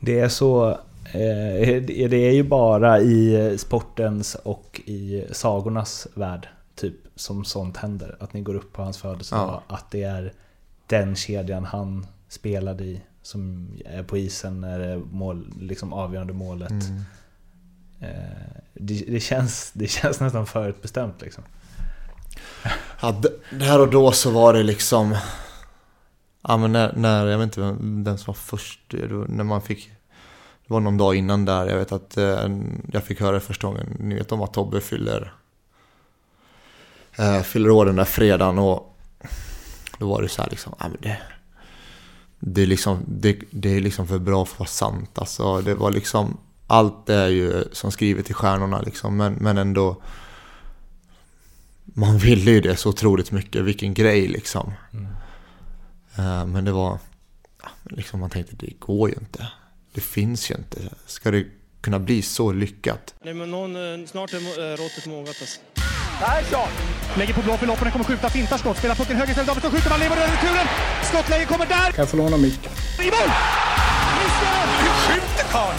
Det är så... Eh, det är ju bara i sportens och i sagornas värld typ som sånt händer. Att ni går upp på hans födelsedag. Ja. Att det är den kedjan han spelade i som är på isen när det är mål, liksom avgörande målet. Mm. Eh, det, det, känns, det känns nästan förutbestämt liksom. Ja, där och då så var det liksom... Ja men när, när jag vet inte vem den som var först, det var när man fick... Det var någon dag innan där, jag vet att eh, jag fick höra första gången, ni vet om att Tobbe fyller... Eh, fyller år den där fredagen och... Då var det så här liksom, ah, men det... Det är liksom, det, det är liksom för bra för att vara sant alltså. Det var liksom... Allt är ju som skrivet i stjärnorna liksom, men, men ändå... Man ville ju det så otroligt mycket, vilken grej liksom. Mm. Eh, Men det var, liksom man tänkte det går ju inte. Det finns ju inte. Ska det kunna bli så lyckat? Nej, men någon, eh, snart är eh, råttet mogat alltså. Persson! Lägger på blå för loppen, kommer skjuta, fintar skott, spelar pucken höger istället, Davidsson skjuter, man lever över returen! Skottläge kommer där! Kan jag få låna micken? I mål! Hur skjuter karln?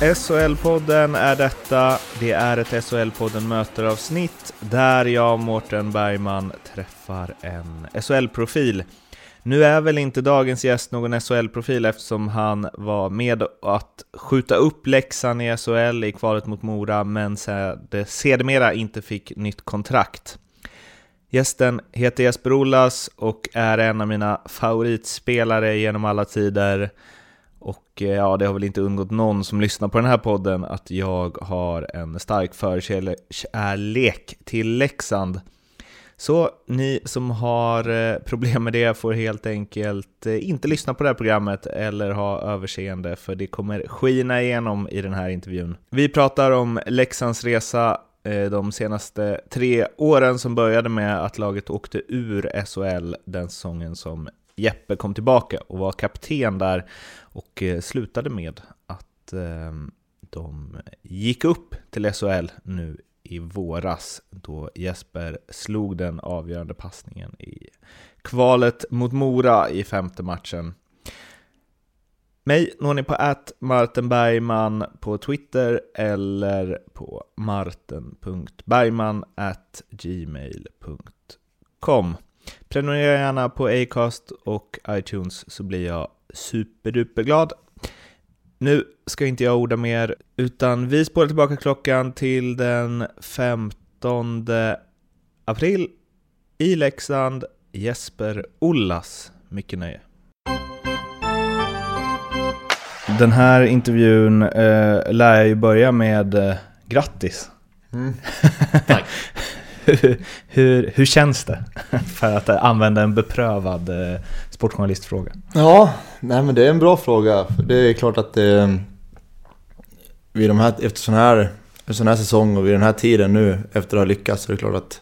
SHL-podden är detta. Det är ett SHL-podden möter-avsnitt där jag, Mårten Bergman, träffar en SHL-profil. Nu är väl inte dagens gäst någon SHL-profil eftersom han var med att skjuta upp Leksand i SHL i kvalet mot Mora men sedermera inte fick nytt kontrakt. Gästen heter Jesper Ollas och är en av mina favoritspelare genom alla tider. Och ja, det har väl inte undgått någon som lyssnar på den här podden att jag har en stark förkärlek till Leksand. Så ni som har eh, problem med det får helt enkelt eh, inte lyssna på det här programmet eller ha överseende för det kommer skina igenom i den här intervjun. Vi pratar om Leksands resa de senaste tre åren som började med att laget åkte ur SHL den säsongen som Jeppe kom tillbaka och var kapten där och eh, slutade med att eh, de gick upp till SHL nu i våras då Jesper slog den avgörande passningen i kvalet mot Mora i femte matchen. Mig når ni på att Martin Bergman på Twitter eller på martin.bergman at gmail.com. Prenumerera gärna på Acast och iTunes så blir jag superduperglad. Nu ska inte jag orda mer, utan vi spårar tillbaka klockan till den 15 april i Leksand. Jesper Ollas. Mycket nöje. Den här intervjun eh, lär jag ju börja med eh, grattis. Mm. Tack. hur, hur, hur känns det? För att använda en beprövad eh, sportjournalistfråga. Ja, nej men det är en bra fråga. Det är klart att det, vid de här, efter sån här, en sån här säsong och vid den här tiden nu efter att ha lyckats så är det klart att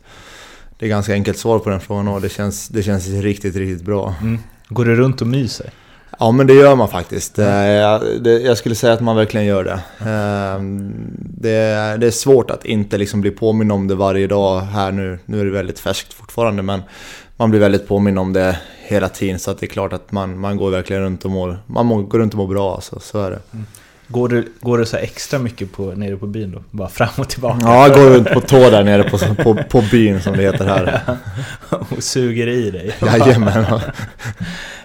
det är ganska enkelt svar på den frågan och det känns, det känns riktigt, riktigt bra. Mm. Går du runt och myser? Ja men det gör man faktiskt. Eh, Jag, det, jag skulle säga att man verkligen gör det. Eh, Det, är- det är svårt att inte liksom bli påminn om det varje dag här nu. Nu är det väldigt färskt fortfarande men man blir väldigt påminn om det hela tiden så att det är klart att man, man går verkligen runt och mår, man går runt och mår bra alltså, så är det. Går du, går du så extra mycket på, nere på byn då? Bara fram och tillbaka? Ja, jag går runt på tå där nere på, på, på byn som det heter här. och suger i dig? Jajamän.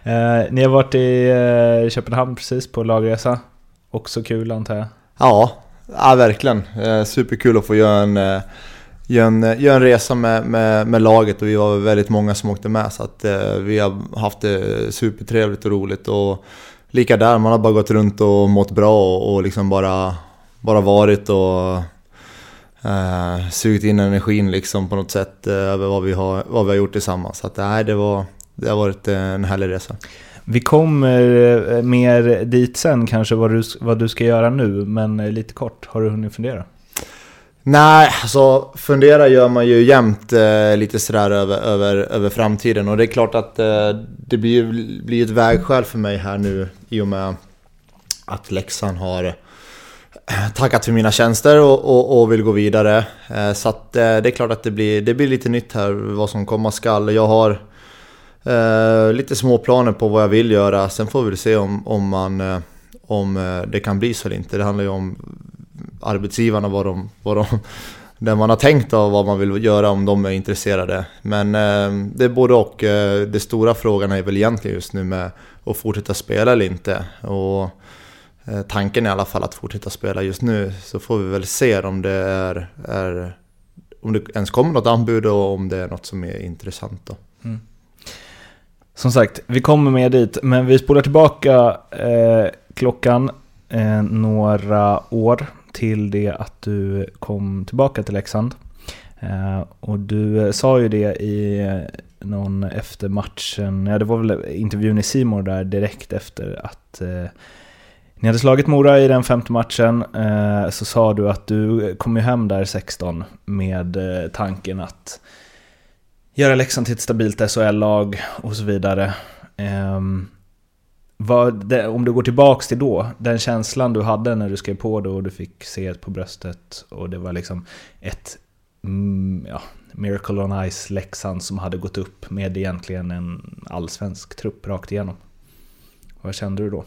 Eh, ni har varit i eh, Köpenhamn precis på lagresa. Också kul antar jag? Ja, ja verkligen. Eh, superkul att få göra en, gör göra en, gör en resa med, med, med laget och vi var väldigt många som åkte med så att eh, vi har haft det supertrevligt och roligt och lika där, man har bara gått runt och mått bra och, och liksom bara, bara varit och eh, sugit in energin liksom på något sätt eh, över vad vi har, vad vi har gjort tillsammans. Så att nej, det, var, det har varit eh, en härlig resa. Vi kommer eh, mer dit sen kanske vad du, vad du ska göra nu, men eh, lite kort, har du hunnit fundera? Nej, alltså fundera gör man ju jämt eh, lite sådär över, över, över framtiden och det är klart att eh, det blir, blir ett vägskäl för mig här nu i och med att Leksand har tackat för mina tjänster och, och, och vill gå vidare. Eh, så att eh, det är klart att det blir, det blir lite nytt här vad som komma skall. Jag har eh, lite små planer på vad jag vill göra. Sen får vi väl se om, om, man, eh, om eh, det kan bli så eller inte. Det handlar ju om arbetsgivarna, vad de, vad de, det man har tänkt och vad man vill göra om de är intresserade. Men eh, det är både och. Eh, det stora frågan är väl egentligen just nu med att fortsätta spela eller inte. Och eh, tanken är i alla fall att fortsätta spela just nu. Så får vi väl se om det är, är om det ens kommer något anbud och om det är något som är intressant då. Mm. Som sagt, vi kommer med dit, men vi spolar tillbaka eh, klockan eh, några år till det att du kom tillbaka till Leksand. Eh, och du eh, sa ju det i eh, någon efter matchen, ja det var väl intervjun i Simor där direkt efter att eh, ni hade slagit Mora i den femte matchen, eh, så sa du att du kom ju hem där 16 med eh, tanken att göra Leksand till ett stabilt SHL-lag och så vidare. Um, vad, det, om du går tillbaks till då, den känslan du hade när du skrev på det och du fick se ett på bröstet och det var liksom ett mm, ja, Miracle on Ice Leksand som hade gått upp med egentligen en allsvensk trupp rakt igenom. Vad kände du då?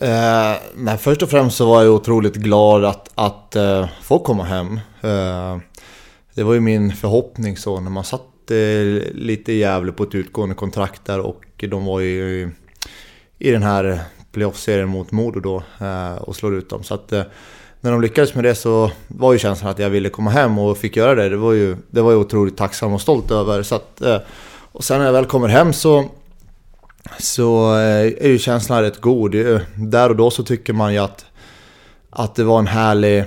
Eh, nej, först och främst så var jag otroligt glad att, att eh, få komma hem. Eh, det var ju min förhoppning så när man satt eh, lite i Gävle på ett utgående kontrakt där och de var ju i den här playoff-serien mot Modo då eh, och slår ut dem. Så att eh, när de lyckades med det så var ju känslan att jag ville komma hem och fick göra det. Det var ju, det var jag otroligt tacksam och stolt över. Så att, eh, och sen när jag väl kommer hem så, så är ju känslan rätt god. Där och då så tycker man ju att, att det var en härlig,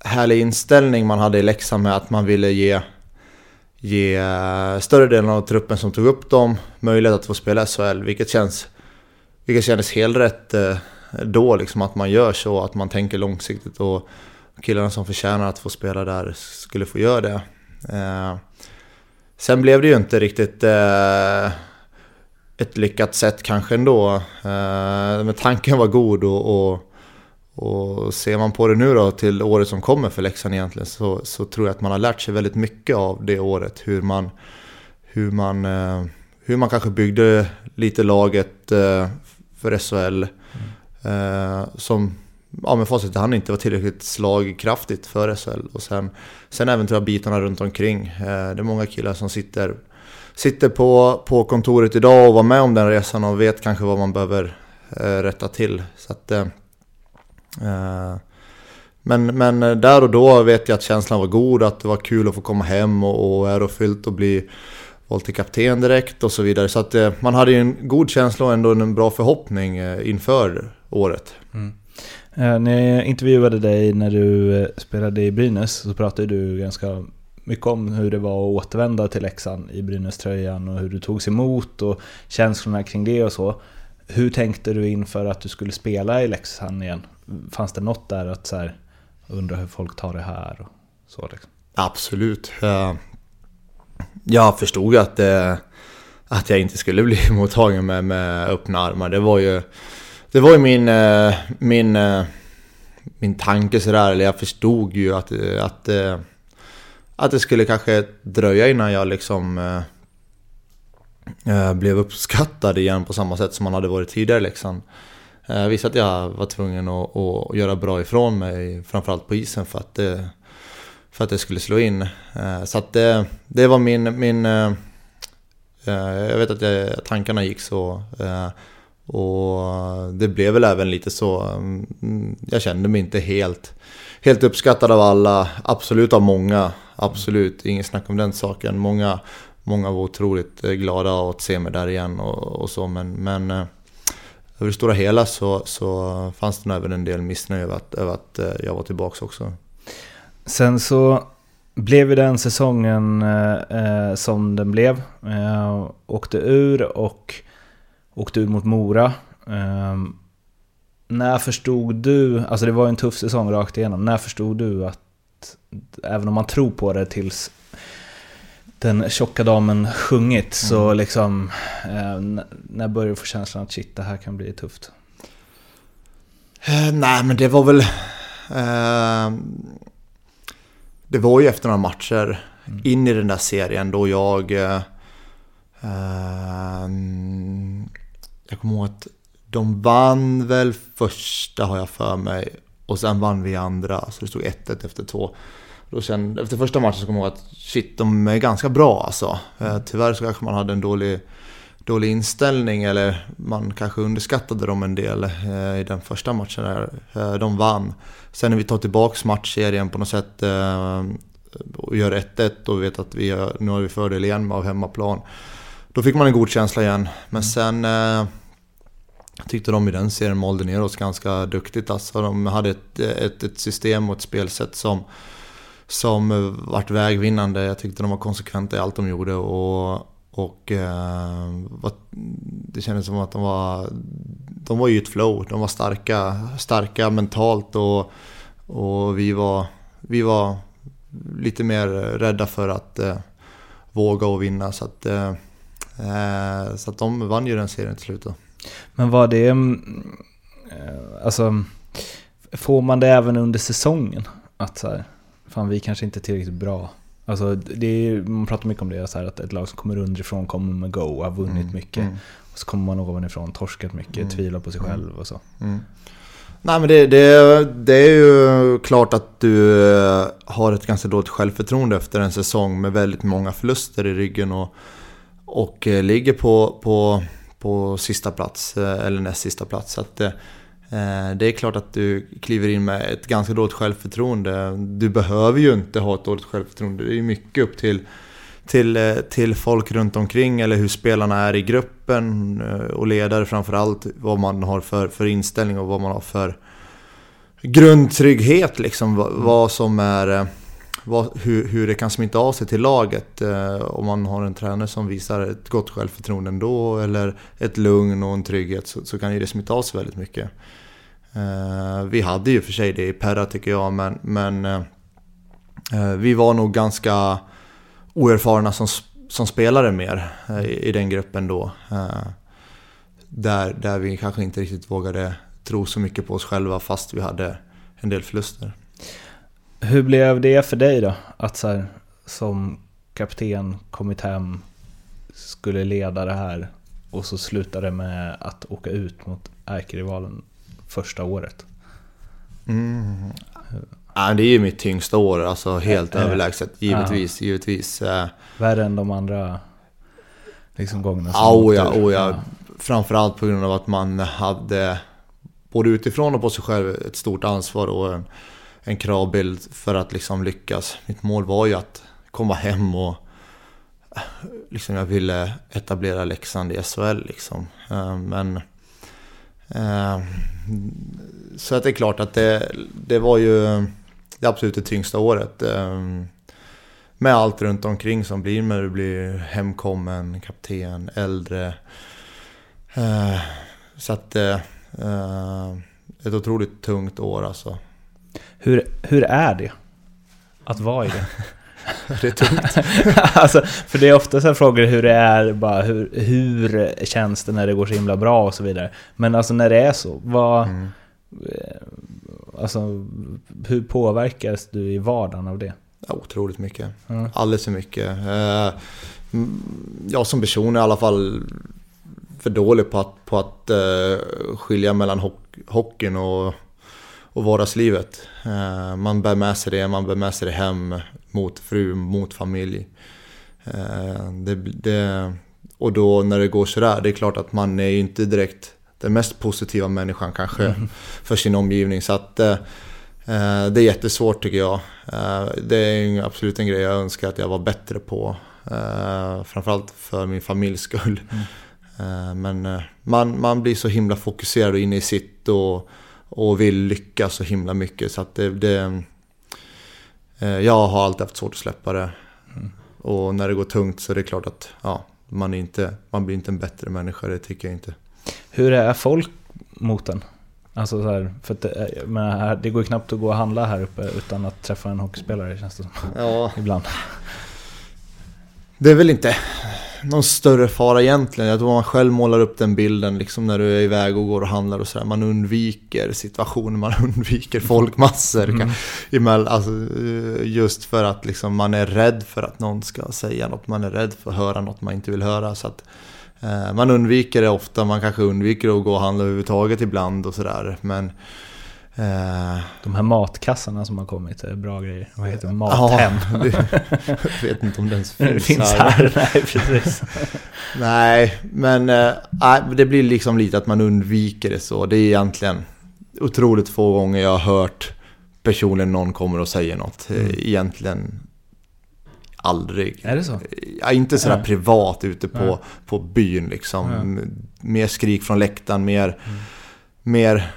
härlig inställning man hade i Leksand med att man ville ge ge större delen av truppen som tog upp dem möjlighet att få spela SHL, vilket känns vilket kändes helt rätt eh, då, liksom att man gör så, att man tänker långsiktigt och killarna som förtjänar att få spela där skulle få göra det. Eh, sen blev det ju inte riktigt eh, ett lyckat sätt kanske ändå. Men tanken var god och, och, och ser man på det nu då till året som kommer för Leksand egentligen så, så tror jag att man har lärt sig väldigt mycket av det året. Hur man, hur man, hur man kanske byggde lite laget för SHL. Mm. Eh, som ja, med facit i inte var tillräckligt slagkraftigt för SHL. Och sen, sen även tror jag bitarna runt omkring. Eh, det är många killar som sitter, sitter på, på kontoret idag och var med om den resan och vet kanske vad man behöver eh, rätta till. Så att, eh, eh men, men eh, där och då vet jag att känslan var god, att det var kul att få komma hem och, och ärofyllt och bli valt till kapten direkt och så vidare. Så att eh, man hade ju en god känsla och ändå en bra förhoppning eh, inför året. Mm. Eh, när jag intervjuade dig när du spelade i Brynäs så pratade du ganska mycket om hur det var att återvända till Leksand i Brynäs-tröjan och hur du togs emot och känslorna kring det och så. Hur tänkte du inför att du skulle spela i Leksand igen? Fanns det något där att så här, undra hur folk tar det här och så liksom? Absolut jag förstod att, eh, att jag inte skulle bli mottagen med, med öppna armar. Det var ju, det var ju min, eh, min, eh, min tanke sådär, eller jag förstod ju att, eh, att, eh, att det skulle kanske dröja innan jag liksom eh, eh, blev uppskattad igen på samma sätt som man hade varit tidigare liksom. Eh, jag visste att jag var tvungen att, att göra bra ifrån mig, framförallt på isen för att det för att det skulle slå in. Eh, så att det, det var min, min eh, jag vet att jag, tankarna gick så. Och det blev väl även lite så. Mm, jag kände mig inte helt, helt uppskattad av alla. Absolut av många. Absolut, inget snack om den saken. Många, många var otroligt glada att se mig där igen och, och så. Men, men över det stora hela så, så fanns det nog även en del missnöje över att, över att jag var tillbaka också. Sen så blev ju den säsongen eh, eh, som den blev. Eh, åkte ur och åkte ur mot Mora. Eh, när förstod du, alltså det var ju en tuff säsong rakt igenom, när förstod du att även om man tror på det tills den tjocka damen sjungit så Mm. liksom, eh, när börjar du få känslan att shit, det här kan bli tufft? Eh, nej, men det var väl... Eh, det var ju efter några matcher in i den där serien då jag... Eh, ehm, jag kommer ihåg att de vann väl första har jag för mig. Och sen vann vi andra, så det stod 1-1 efter två. Då kände, efter första matchen så kommer jag ihåg att shit, de är ganska bra alltså. Eh, tyvärr så kanske man hade en dålig, dålig inställning eller man kanske underskattade dem en del eh, i den första matchen där eh, de vann. Sen när vi tar tillbaks matchserien på något sätt eh, och gör 1-1 och vet att vi har, nu har vi fördel igen av hemmaplan. Då fick man en god känsla igen. Men sen eh, tyckte de i den serien malde ner oss ganska duktigt. Alltså, de hade ett, ett, ett system och ett spelsätt som, som vart vägvinnande. Jag tyckte de var konsekventa i allt de gjorde. Och, och eh, det kändes som att de var, de var i ett flow. De var starka, starka mentalt och, och vi, var, vi var lite mer rädda för att eh, våga och vinna. Så att, eh, eh så att de vann ju den serien till slut. Då. Men var det... Mm, eh, alltså... Får man det även under säsongen? Att så här, fan vi kanske inte är tillräckligt bra. Alltså det är, man pratar mycket om det, så här, att ett lag som kommer underifrån kommer med go, har vunnit Mm, mycket. mm. Och så kommer man ovanifrån, torskat mycket, Mm. tvivlar på sig Mm. själv och så. Mm. Nej men det, det, det är ju klart att du eh, har ett ganska dåligt självförtroende efter en säsong med väldigt många förluster i ryggen och, och eh, ligger på, på, på sista plats eh, eller näst sista plats. Så att, det är klart att du kliver in med ett ganska dåligt självförtroende. Du behöver ju inte ha ett dåligt självförtroende. Det är ju mycket upp till till, eh, till folk runt omkring eller hur spelarna är i gruppen eh, och ledare framförallt. Vad man har för, för inställning och vad man har för grundtrygghet liksom. Vad, vad som är... eh, Vad, hur, hur det kan smitta av sig till laget. Eh, om man har en tränare som visar ett gott självförtroende ändå eller ett lugn och en trygghet så, så kan ju det smitta av sig väldigt mycket. Eh, vi hade ju för sig det i Perra tycker jag men, men eh, eh vi var nog ganska oerfarna som, som spelare mer eh, i, i den gruppen då. Eh, där, där vi kanske inte riktigt vågade tro så mycket på oss själva fast vi hade en del förluster. Hur blev det för dig då? Att så här, som kapten kommit hem, skulle leda det här och så slutade med att åka ut mot ärkerivalen första året. Mm. Ja, det är ju mitt tyngsta år, alltså helt det? överlägset. Givetvis, givetvis. Eh, Värre än de andra liksom gångerna som Ja, oh ja, oh ja. Framförallt på grund av att man hade både utifrån och på sig själv ett stort ansvar och en, en kravbild för att liksom lyckas. Mitt mål var ju att komma hem och eh, liksom jag ville etablera Leksand i SHL liksom. Eh, Men så att det är klart att det, det var ju det absolut det tyngsta året. Eh, Med allt runt omkring som blir när du blir hemkommen, kapten, äldre. Eh, Så att eh, eh, ett otroligt tungt år alltså. Hur, hur är det? Att vara i det? Det är tungt. alltså, för det är ofta så frågor hur det är, bara hur, hur känns det när det går så himla bra och så vidare. Men alltså när det är så, vad... Mm. eh, Alltså, hur påverkas du i vardagen av det? Ja, otroligt mycket. Ja. Alldeles för mycket. Eh, mm, Jag som person är i alla fall för dålig på att, på att eh, skilja mellan hock, hockeyn och, och vardagslivet. Man bär med sig det, man bär med sig det hem mot fru, mot familj. Eh, Det, det, och då när det går sådär, det är klart att man är ju inte direkt den mest positiva människan kanske för sin omgivning. Så att eh, eh, det är jättesvårt tycker jag. Eh, Det är absolut en grej jag önskar att jag var bättre på. Eh, Framförallt för min familjs skull. Eh, Men man, man blir så himla fokuserad och inne i sitt och, och vill lyckas så himla mycket. Så att det, det, jag har alltid haft svårt att släppa det. Och när det går tungt så är det klart att ja, man, inte, man blir inte en bättre människa, det tycker jag inte. Hur är folk mot en? Alltså så här, för det, menar, här- det går ju knappt att gå och handla här uppe utan att träffa en hockeyspelare känns det som. Ja, Ibland. det är väl inte någon större fara egentligen. Jag tror man själv målar upp den bilden liksom när du är iväg och går och handlar och sådär. Man undviker situationer, man undviker folkmassor. Mm. Alltså, just för att liksom man är rädd för att någon ska säga något. Man är rädd för att höra något man inte vill höra. Så att, eh, man undviker det ofta, man kanske undviker att gå och handla överhuvudtaget ibland och sådär. Men De här matkassarna som har kommit är bra grejer. Vad heter det? ja, Mathem. det, jag vet inte om det ens finns, Det finns här. Nej, precis. Nej, men eh, nej, det blir liksom lite att man undviker det så. Det är egentligen otroligt få gånger jag har hört personligen någon kommer och säger något. Eh, Mm. Egentligen aldrig. Är det så? Ja, inte sådär Ja. privat ute på, Ja. på byn liksom. Ja. Mer skrik från läktaren, mer, Mm. mer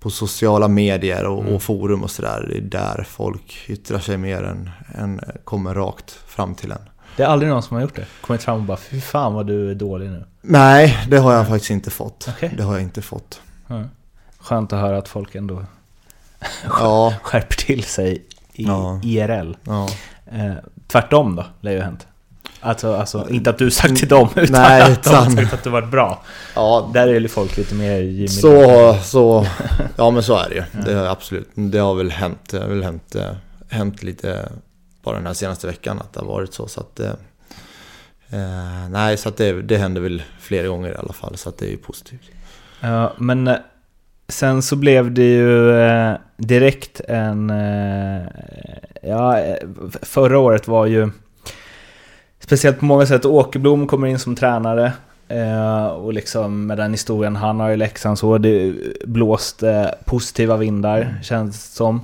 på sociala medier och, Mm. och forum och sådär. Det är där folk yttrar sig mer än, än kommer rakt fram till en. Det är aldrig någon som har gjort det. Kommit fram och bara fy fan vad du är dålig nu. Nej, det har jag faktiskt inte fått. Okej. Det har jag inte fått. Ja. Skönt att höra att folk ändå Ja, skärper till sig i Ja. IRL. ja. Eh, tvärtom då, lär ju hänt. Alltså, alltså, inte att du sagt till dem, utan Nej, att de har sagt att du varit bra. ja Där är ju folk lite mer givmilda. så, så, ja men så är det ju. Det har absolut, det har väl hänt, det har väl hänt, eh, hänt lite bara den här senaste veckan att det har varit så. så att, eh, eh, nej, så att det, det händer väl flera gånger i alla fall, så att det är ju positivt. Ja, men eh, sen så blev det ju direkt en... Ja, förra året var ju speciellt på många sätt. Åkerblom kommer in som tränare. Eh, och liksom med den historien han har i Leksand så det blåste positiva vindar känns det som.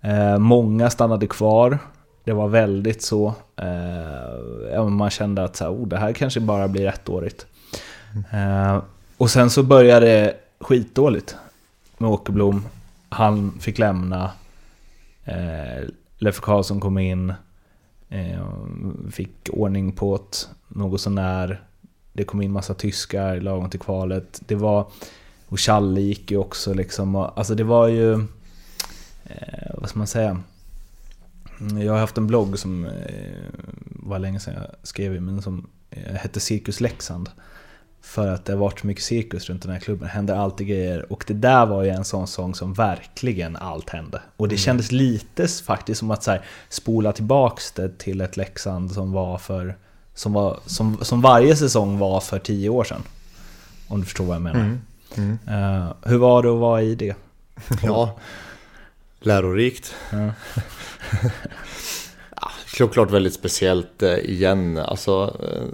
Eh, många stannade kvar. Det var väldigt så. Eh, man kände att så här, oh, det här kanske bara blir ettårigt. Eh, och sen så började det skitdåligt med Åkerblom. Han fick lämna. Eh, Leffe Karlsson kom in. Eh, fick ordning på det något sånär. Det kom in massa tyskar lagom till kvalet. Det var... Och Challe gick ju också liksom. Och, alltså det var ju... Eh, vad ska man säga? Jag har haft en blogg som eh, var länge sedan jag skrev i, men som eh, hette Cirkus Leksand. För att det har varit så mycket cirkus runt den här klubben. Det händer alltid grejer. Och det där var ju en sån sång som verkligen allt hände. Och det kändes lite faktiskt som att så här, spola tillbaks det till ett Leksand som var för... Som, var, som, som varje säsong var för tio år sedan. Om du förstår vad jag menar. Mm. Eh, hur var det att vara i det? Ja, lärorikt. Ja. Ja, såklart väldigt speciellt eh, igen. Alltså, eh,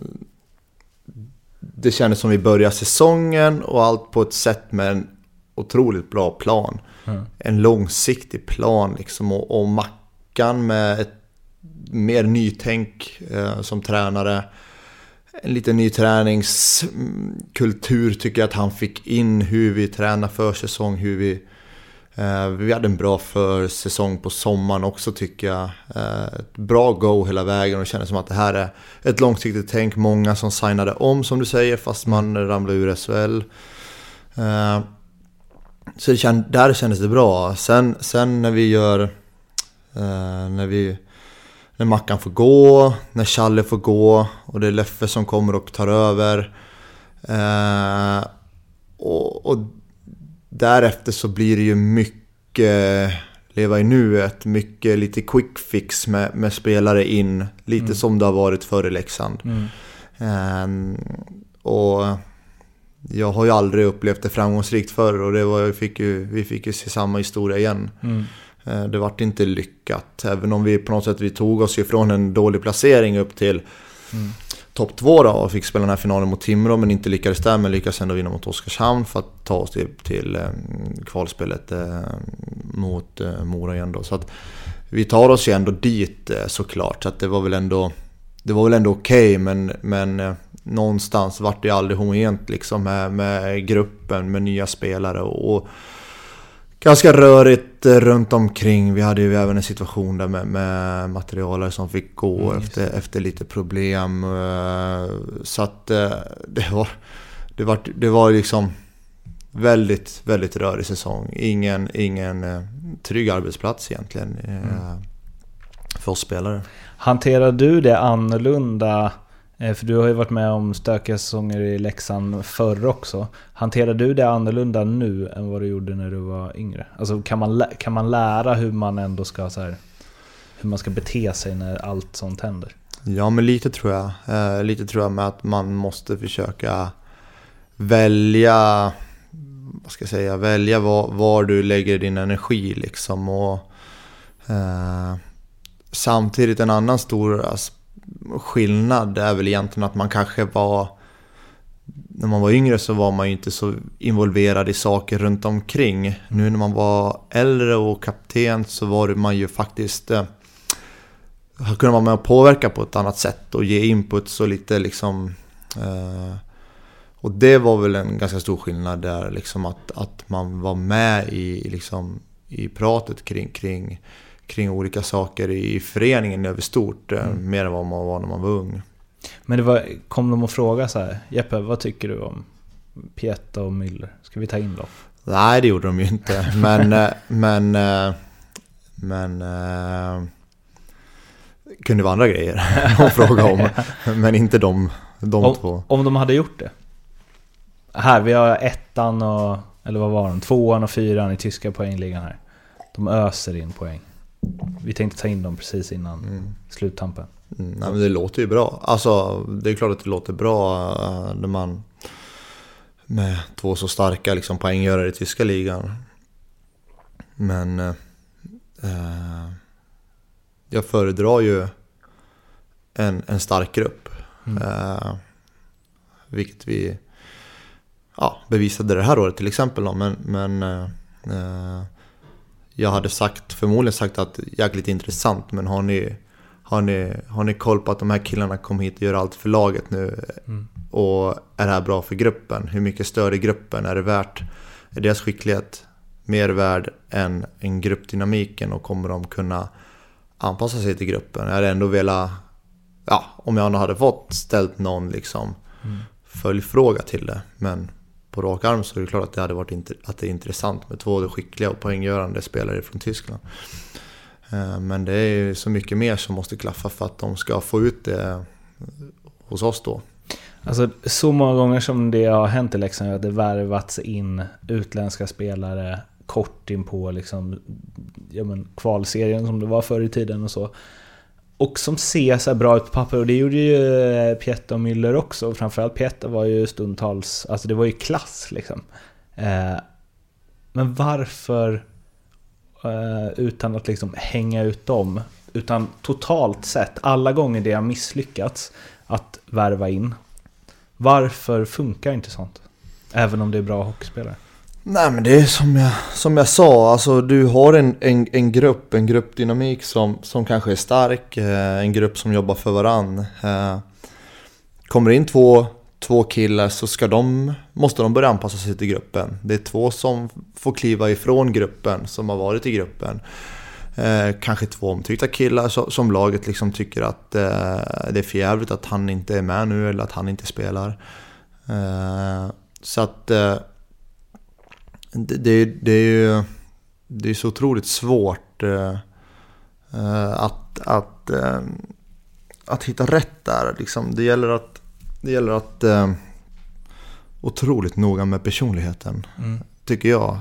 det kändes som vi började säsongen och allt på ett sätt med en otroligt bra plan. Mm. En långsiktig plan liksom och, och Mackan med ett mer nytänk eh, som tränare. En liten ny träningskultur tycker jag att han fick in hur vi tränar för säsong, hur vi Eh, vi hade en bra försäsong på sommaren också tycker jag. Eh, ett bra go hela vägen och det kändes som att det här är ett långsiktigt tänk. Många som signade om som du säger fast man ramlade ur SHL. Eh, så det känd, där kändes det bra. Sen, sen när vi gör... När vi... När Mackan får gå, när Challe får gå och det är Leffe som kommer och tar över. Och, och därefter så blir det ju mycket leva i nuet, mycket lite quick fix med, med spelare in. Lite Mm. som det har varit förr i Leksand. Mm. Ehm, och jag har ju aldrig upplevt det framgångsrikt förr och det var, vi, fick ju, vi fick ju se samma historia igen. Mm. Eh, Det vart inte lyckat, även om vi på något sätt vi tog oss ifrån en dålig placering upp till Mm topp två då och fick spela den här finalen mot Timrå men inte lyckades där men lyckades ändå vinna mot Oskarshamn för att ta oss till, till eh, kvalspelet eh, mot eh, Mora igen då. Så att vi tar oss ju ändå dit såklart så att det var väl ändå det var väl ändå okej men, men någonstans vart det aldrig homogent liksom med, med gruppen med nya spelare och, och ganska rörigt eh, runt omkring. Vi hade ju även en situation där med, med materialare som fick gå Mm, efter, efter lite problem. eh, Så att eh, det var, det var, det var liksom... väldigt, väldigt rörig säsong. Ingen, ingen trygg arbetsplats egentligen Mm. för oss spelare. Hanterar du det annorlunda? Eh, för du har ju varit med om stökiga säsonger i Leksand förr också. Hanterar du det annorlunda nu än vad du gjorde när du var yngre? Alltså kan man, lä- kan man lära hur man ändå ska så här, hur man ska bete sig när allt sånt händer? Ja, men lite tror jag. Eh, lite tror jag med att man måste försöka välja, vad ska jag säga, välja var, var du lägger din energi liksom. Och, eh, samtidigt en annan stor aspekt skillnad är väl egentligen att man kanske var när man var yngre så var man ju inte så involverad i saker runt omkring. Nu när man var äldre och kapten så var man ju faktiskt eh, kunde vara med och påverka på ett annat sätt och ge input så lite liksom eh, och det var väl en ganska stor skillnad där liksom att, att man var med i, liksom, i pratet kring, kring, kring olika saker i föreningen över stort eh, mer än vad man var när man var ung. Men det var, kom de och frågade så här, Jeppe vad tycker du om Pieta och Müller? Ska vi ta in dem? Nej, det gjorde de ju inte. Men, eh, men, eh, men kunde vara andra grejer att fråga om. Men inte de, de två. Om, om de hade gjort det? Här, vi har ettan och, eller vad var de? Tvåan och fyran i tyska poängligan här. De öser in poäng. Vi tänkte ta in dem precis innan Mm. sluttampen. Mm, nej, men det låter ju bra. Alltså, det är klart att det låter bra eh, när man med två så starka liksom, poänggörare i tyska ligan. Men eh, eh, jag föredrar ju en, en stark grupp. Mm. Eh, vilket vi ja, bevisade det här året till exempel. Då. Men, men eh, eh, jag hade sagt, förmodligen sagt att jäkligt intressant men har ni har ni, har ni koll på att de här killarna kom hit och gör allt för laget nu? Mm. Och är det här bra för gruppen? Hur mycket större gruppen? Är det värt? Är deras skicklighet mer värd än, än gruppdynamiken? Och kommer de kunna anpassa sig till gruppen? Jag hade ändå velat... Ja, om jag hade fått ställt någon liksom följdfråga till det. Men på rak arm så är det klart att det hade varit att det är intressant med två skickliga och poänggörande spelare från Tyskland. Eh, men det är ju så mycket mer som måste klaffa för att de ska få ut det eh, hos oss då. Alltså så många gånger som det har hänt i Leksand att det värvats in utländska spelare kort in på liksom, ja men, kvalserien som det var förr i tiden och så. Och som ser så här bra ut på papper och det gjorde ju eh, Pietta och Müller också. Och Framförallt Pietta var ju stundtals, alltså det var ju klass liksom. Eh, men varför, eh, utan att liksom hänga ut dem, utan totalt sett, alla gånger det har misslyckats att värva in, varför funkar inte sånt? Även om det är bra hockeyspelare. Nej men det är som jag, som jag sa, alltså du har en, en, en grupp, en gruppdynamik som, som kanske är stark, eh, en grupp som jobbar för varann. Eh, kommer in två, två killar så ska de, måste de börja anpassa sig till gruppen. Det är två som får kliva ifrån gruppen, som har varit i gruppen. Eh, kanske två omtyckta killar som, som laget liksom tycker att eh, det är förjävligt att han inte är med nu eller att han inte spelar. Eh, så att eh, det, det, det är ju det är så otroligt svårt eh, eh, att, att, eh, att hitta rätt där. Liksom. Det gäller att, det gäller att otroligt noga med personligheten, tycker jag.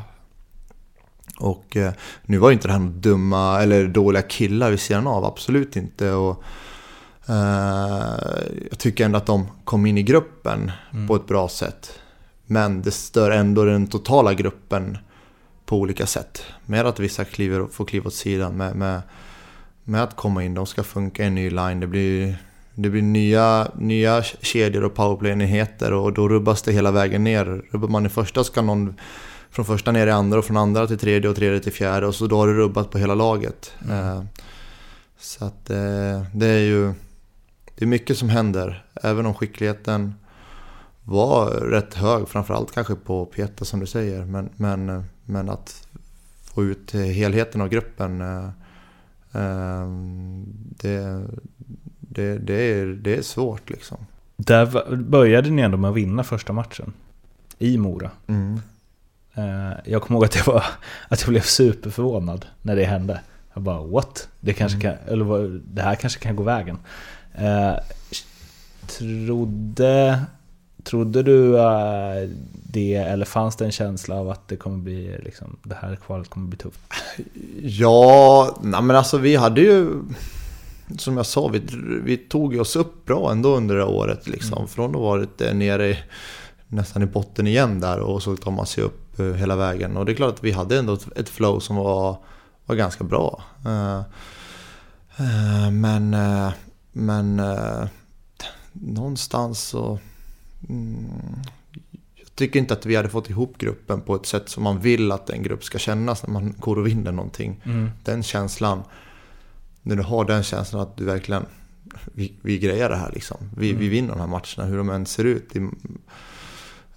Och nu var ju inte det här några dumma eller dåliga killar vid sidan av, absolut inte. Och, eh, jag tycker ändå att de kom in i gruppen på ett bra sätt. Men det stör ändå den totala gruppen på olika sätt. Med att vissa kliver, får kliva åt sidan, med, med, med att komma in, de ska funka i en ny line. Det blir, det blir nya, nya kedjor och powerplay-enheter och då rubbas det hela vägen ner. Rubbar man i första ska någon från första ner i andra och från andra till tredje och tredje till fjärde och så då har det rubbat på hela laget. Eh, Så att eh, det är ju det är mycket som händer. Även om skickligheten var rätt hög, framförallt kanske på Pieta som du säger. Men, men, men att få ut helheten av gruppen, eh, eh, det, det, det, är, det är svårt liksom. Där började ni ändå med att vinna första matchen. I Mora. Mm. Eh, jag kommer ihåg att jag, var, att jag blev superförvånad när det hände. Jag bara what? Det, kanske Mm. kan, eller, det här kanske kan gå vägen. Eh, trodde, trodde du eh, det eller fanns det en känsla av att det kommer bli liksom, det här kvalet kommer bli tufft? Ja, nej men alltså vi hade ju... Som jag sa, vi, vi tog oss upp bra ändå under det året liksom. Från att ha varit eh, nere i, nästan i botten igen där och så tar man sig upp eh, hela vägen. Och det är klart att vi hade ändå ett, flow som var, var ganska bra. Eh, eh, men eh, men någonstans så... Mm, jag tycker inte att vi hade fått ihop gruppen på ett sätt som man vill att en grupp ska kännas när man går och vinner någonting. Den känslan, när du har den känslan att du verkligen, vi, vi grejar det här liksom. Vi, vi vinner de här matcherna, hur de än ser ut.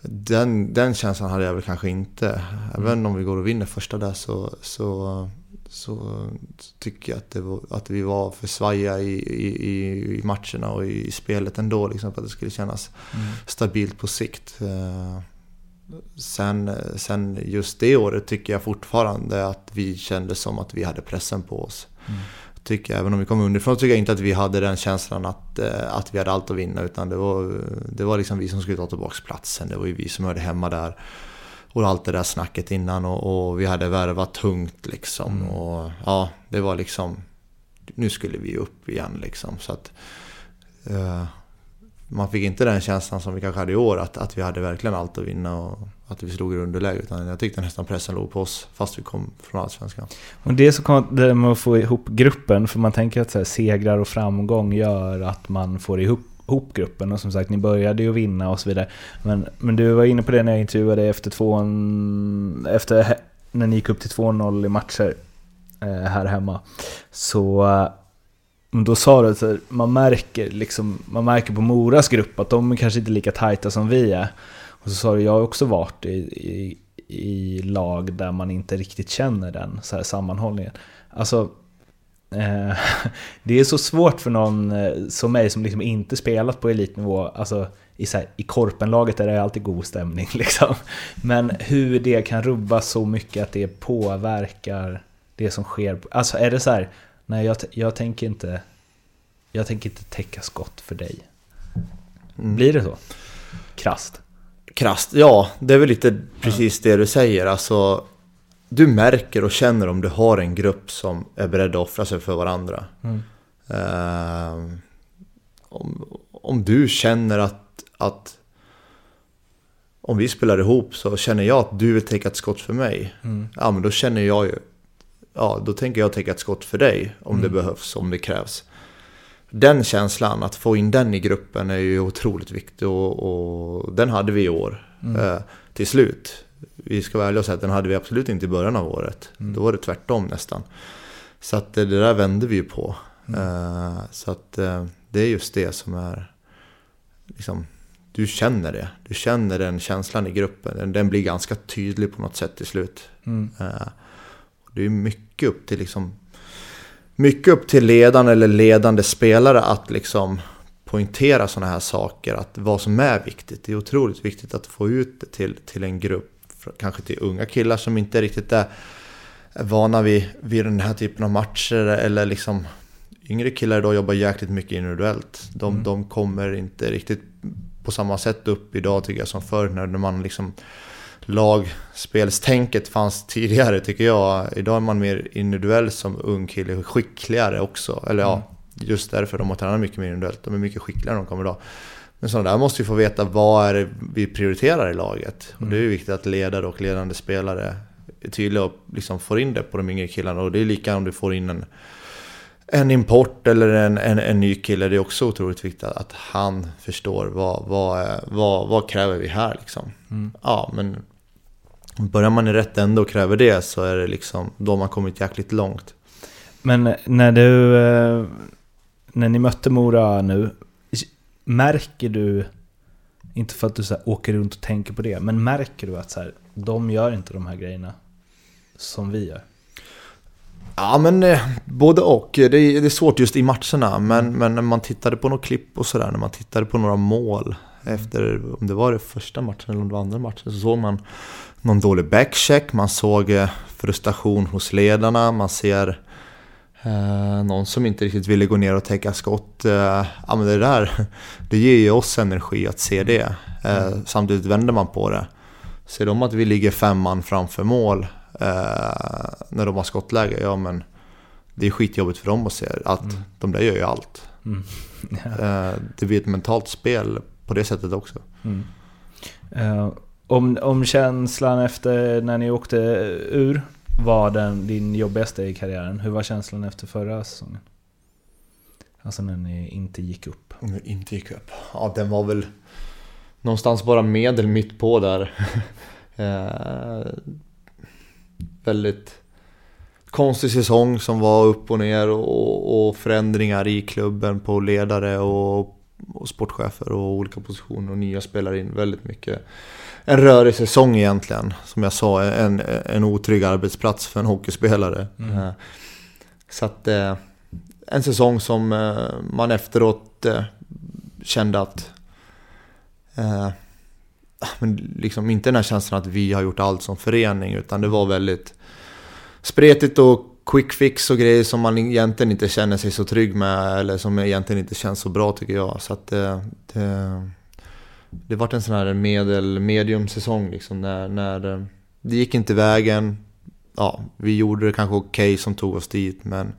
Den, den känslan hade jag väl kanske inte. Även om vi går och vinner första där så, så, så tycker jag att, var, att vi var för svajiga i, i, i- matcherna och i spelet ändå. Liksom, för att det skulle kännas stabilt på sikt. Eh, Sen, sen just det året tycker jag fortfarande att vi kände som att vi hade pressen på oss. Tycker jag, även om vi kom underifrån tycker jag inte att vi hade den känslan att, eh, att vi hade allt att vinna. Utan det var, det var liksom vi som skulle ta tillbaka platsen. Det var ju vi som hörde hemma där. Och allt det där snacket innan och, och vi hade värvat tungt liksom. Och ja, det var liksom... Nu skulle vi upp igen liksom. Så att... eh, man fick inte den känslan som vi kanske hade i år, att, att vi hade verkligen allt att vinna och att vi slog i underläge. Utan jag tyckte nästan pressen låg på oss, fast vi kom från Allsvenskan. Och det är så konstigt med att få ihop gruppen, för man tänker att så här, segrar och framgång gör att man får ihop, ihop gruppen. Och som sagt, ni började ju vinna och så vidare. Men, men du var inne på det när jag intervjuade dig efter två, efter när ni gick upp till 2-0 i matcher eh, här hemma. Så eh, då sa du att man märker, liksom, man märker på Moras grupp att de är kanske inte är lika tajta som vi är. Och så sa du, jag har också varit i, i, i lag där man inte riktigt känner den så här sammanhållningen. Alltså, eh, det är så svårt för någon eh, som mig som liksom inte spelat på elitnivå, alltså i, så här, i korpenlaget är det alltid god stämning liksom. Men hur det kan rubba så mycket att det påverkar det som sker. Alltså är det så här, nej jag, jag tänker inte, jag tänker inte täcka skott för dig. Blir det så? Krasst. Krasst, ja, det är väl lite precis det du säger. Alltså, du märker och känner om du har en grupp som är beredd att offra sig för varandra. Eh, om, om du känner att, att om vi spelar ihop så känner jag att du vill täcka ett skott för mig. Ja, men då känner jag ju, ja, då tänker jag täcka ett skott för dig om det behövs, om det krävs. Den känslan, att få in den i gruppen är ju otroligt viktig och, och den hade vi i år eh, till slut. Vi ska vara ärliga och säga att den hade vi absolut inte i början av året. Då var det tvärtom nästan. Så att det där vände vi ju på. Eh, så att eh, det är just det som är liksom, du känner det. Du känner den känslan i gruppen. Den, den blir ganska tydlig på något sätt till slut. Eh, det är mycket upp till liksom mycket upp till ledaren eller ledande spelare att liksom poängtera sådana här saker. Att vad som är viktigt. Det är otroligt viktigt att få ut det till, till en grupp. Kanske till unga killar som inte riktigt är, vana vid, vid den här typen av matcher. Eller liksom yngre killar idag jobbar jäkligt mycket individuellt. De, de kommer inte riktigt på samma sätt upp idag tycker jag som förr när man liksom lagspelstänket fanns tidigare tycker jag. Idag är man mer individuell som ung kille, skickligare också. Eller ja, just därför de har tränat mycket mer individuellt. De är mycket skickligare än de kommer idag. Men sådana där måste ju få veta vad är det vi prioriterar i laget. Och det är ju viktigt att ledare och ledande spelare är tydliga och liksom får in det på de yngre killarna. Och det är lika om du får in en, en import eller en, en, en ny kille. Det är också otroligt viktigt att han förstår vad, vad, vad, vad kräver vi här liksom. Ja, men börjar man i rätt ände och kräver det så är det liksom, då har man kommit jäkligt långt. Men när du... eh, När ni mötte Mora nu, märker du... Inte för att du så här åker runt och tänker på det, men märker du att så här, de gör inte de här grejerna som vi gör? Ja men eh, både och. Det är, det är svårt just i matcherna. Men, men när man tittade på något klipp och sådär, när man tittade på några mål. Efter, om det var det första matchen eller om det var andra matchen, så såg man någon dålig backcheck, man såg eh, frustration hos ledarna, man ser eh, någon som inte riktigt ville gå ner och täcka skott. Eh, ja men det där, det ger ju oss energi att se det. Eh, samtidigt vänder man på det. Ser de att vi ligger fem man framför mål eh, när de har skottläge, ja men det är skitjobbigt för dem att se att Mm. de där gör ju allt. Mm. Eh, det blir ett mentalt spel på det sättet också. Eh, om, om känslan efter när ni åkte ur var den din jobbigaste i karriären, hur var känslan efter förra säsongen? Alltså när ni inte gick upp. Om vi inte gick upp. Ja, den var väl någonstans bara medel mitt på där. eh, väldigt konstig säsong som var upp och ner och, och förändringar i klubben på ledare och, och sportchefer och olika positioner och nya spelare in. Väldigt mycket. En rörig säsong egentligen. Som jag sa, en, en otrygg arbetsplats för en hockeyspelare. Mm. Eh, så att eh, en säsong som eh, man efteråt kände att... Men liksom inte den här känslan att vi har gjort allt som förening utan det var väldigt spretigt och quick fix och grejer som man egentligen inte känner sig så trygg med eller som egentligen inte känns så bra tycker jag. Så att eh, det, det vart en sån här medel medium säsong liksom när, när eh, det gick inte vägen. Ja, vi gjorde det kanske okej som tog oss dit men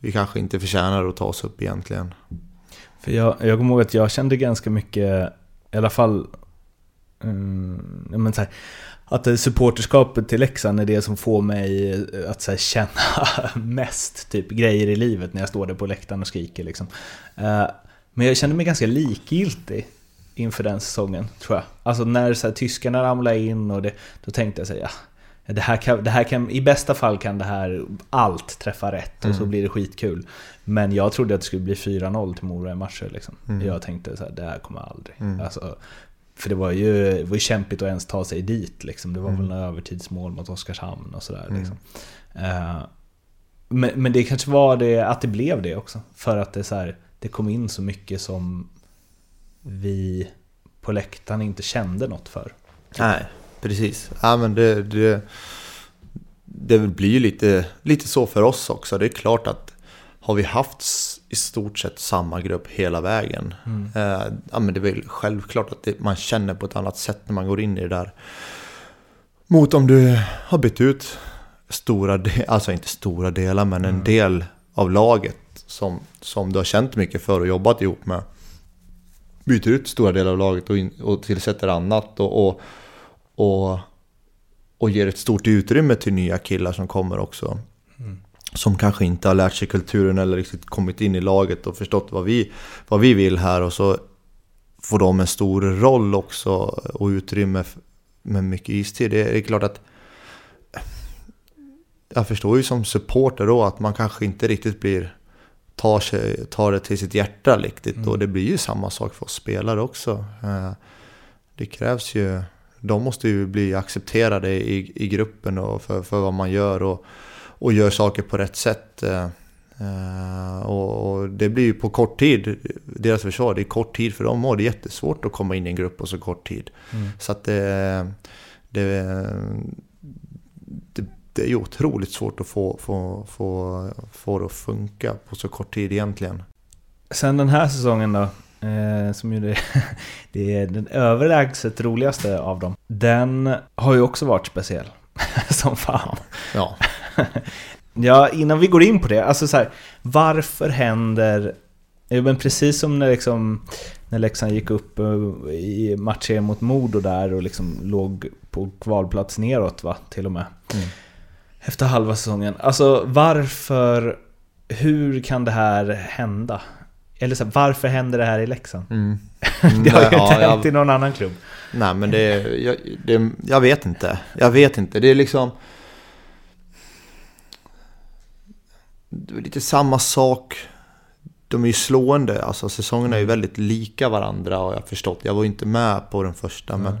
vi kanske inte förtjänar att ta oss upp egentligen. För jag, jag kommer ihåg att jag kände ganska mycket, i alla fall, um, men så här, att supporterskapet till Leksand är det som får mig eh, att så här, känna mest typ grejer i livet när jag står där på läktaren och skriker. Liksom. Uh, men jag kände mig ganska likgiltig inför den säsongen, tror jag. Alltså när så här, tyskarna ramlade in och det, då tänkte jag så här, ja, det här kan, det här kan, I bästa fall kan det här allt träffa rätt och så Mm. blir det skitkul. Men jag trodde att det skulle bli 4-0 till Mora i matcher. Liksom. Mm. Jag tänkte så här, det här kommer aldrig. Mm. Alltså, för det var ju det var kämpigt att ens ta sig dit. Liksom. Det var Mm. väl några övertidsmål mot Oskarshamn och sådär. Mm. Liksom. Eh, men, men det kanske var det att det blev det också. För att det, så här, det kom in så mycket som vi på läktaren inte kände något för. Nej, precis. Ja, men det, det, det blir ju lite, lite så för oss också. Det är klart att har vi haft i stort sett samma grupp hela vägen. Mm. Eh, ja, men det är väl självklart att det, man känner på ett annat sätt när man går in i det där. Mot om du har bytt ut stora, de- alltså inte stora delar, men en del av laget som, som du har känt mycket för och jobbat ihop med. Byter ut stora delar av laget och, in, och tillsätter annat och, och, och, och ger ett stort utrymme till nya killar som kommer också. Som kanske inte har lärt sig kulturen eller riktigt kommit in i laget och förstått vad vi, vad vi vill här och så får de en stor roll också och utrymme med mycket istid. Det är klart att jag förstår ju som supporter då att man kanske inte riktigt blir tar, sig, tar det till sitt hjärta riktigt och det blir ju samma sak för oss spelare också. Eh, Det krävs ju, de måste ju bli accepterade i, i gruppen och för, för vad man gör och, och gör saker på rätt sätt. Eh, eh, Och, och det blir ju på kort tid, deras försvar, det är kort tid för dem och det är jättesvårt att komma in i en grupp på så kort tid. Så att det, det, det, är ju otroligt svårt att få, få, få, få det att funka på så kort tid egentligen. Sen den här säsongen då, eh, som ju det, det är den överlägset roligaste av dem. Den har ju också varit speciell. som fan. Ja, Ja, innan vi går in på det, alltså så här, varför händer... Ja, men precis som när, liksom, när Leksand gick upp eh, i matchen mot Modo där och liksom låg på kvalplats neråt va, till och med. Mm. Efter halva säsongen. Alltså varför... Hur kan det här hända? Eller så här, varför händer det här i Leksand? mm. Det har ju inte Ja, hänt jag- i någon annan klubb. Nej men det, jag, det, jag vet inte. Jag vet inte. Det är liksom... Det är lite samma sak. De är ju slående. Alltså säsongerna är ju väldigt lika varandra har jag förstått. Jag var ju inte med på den första men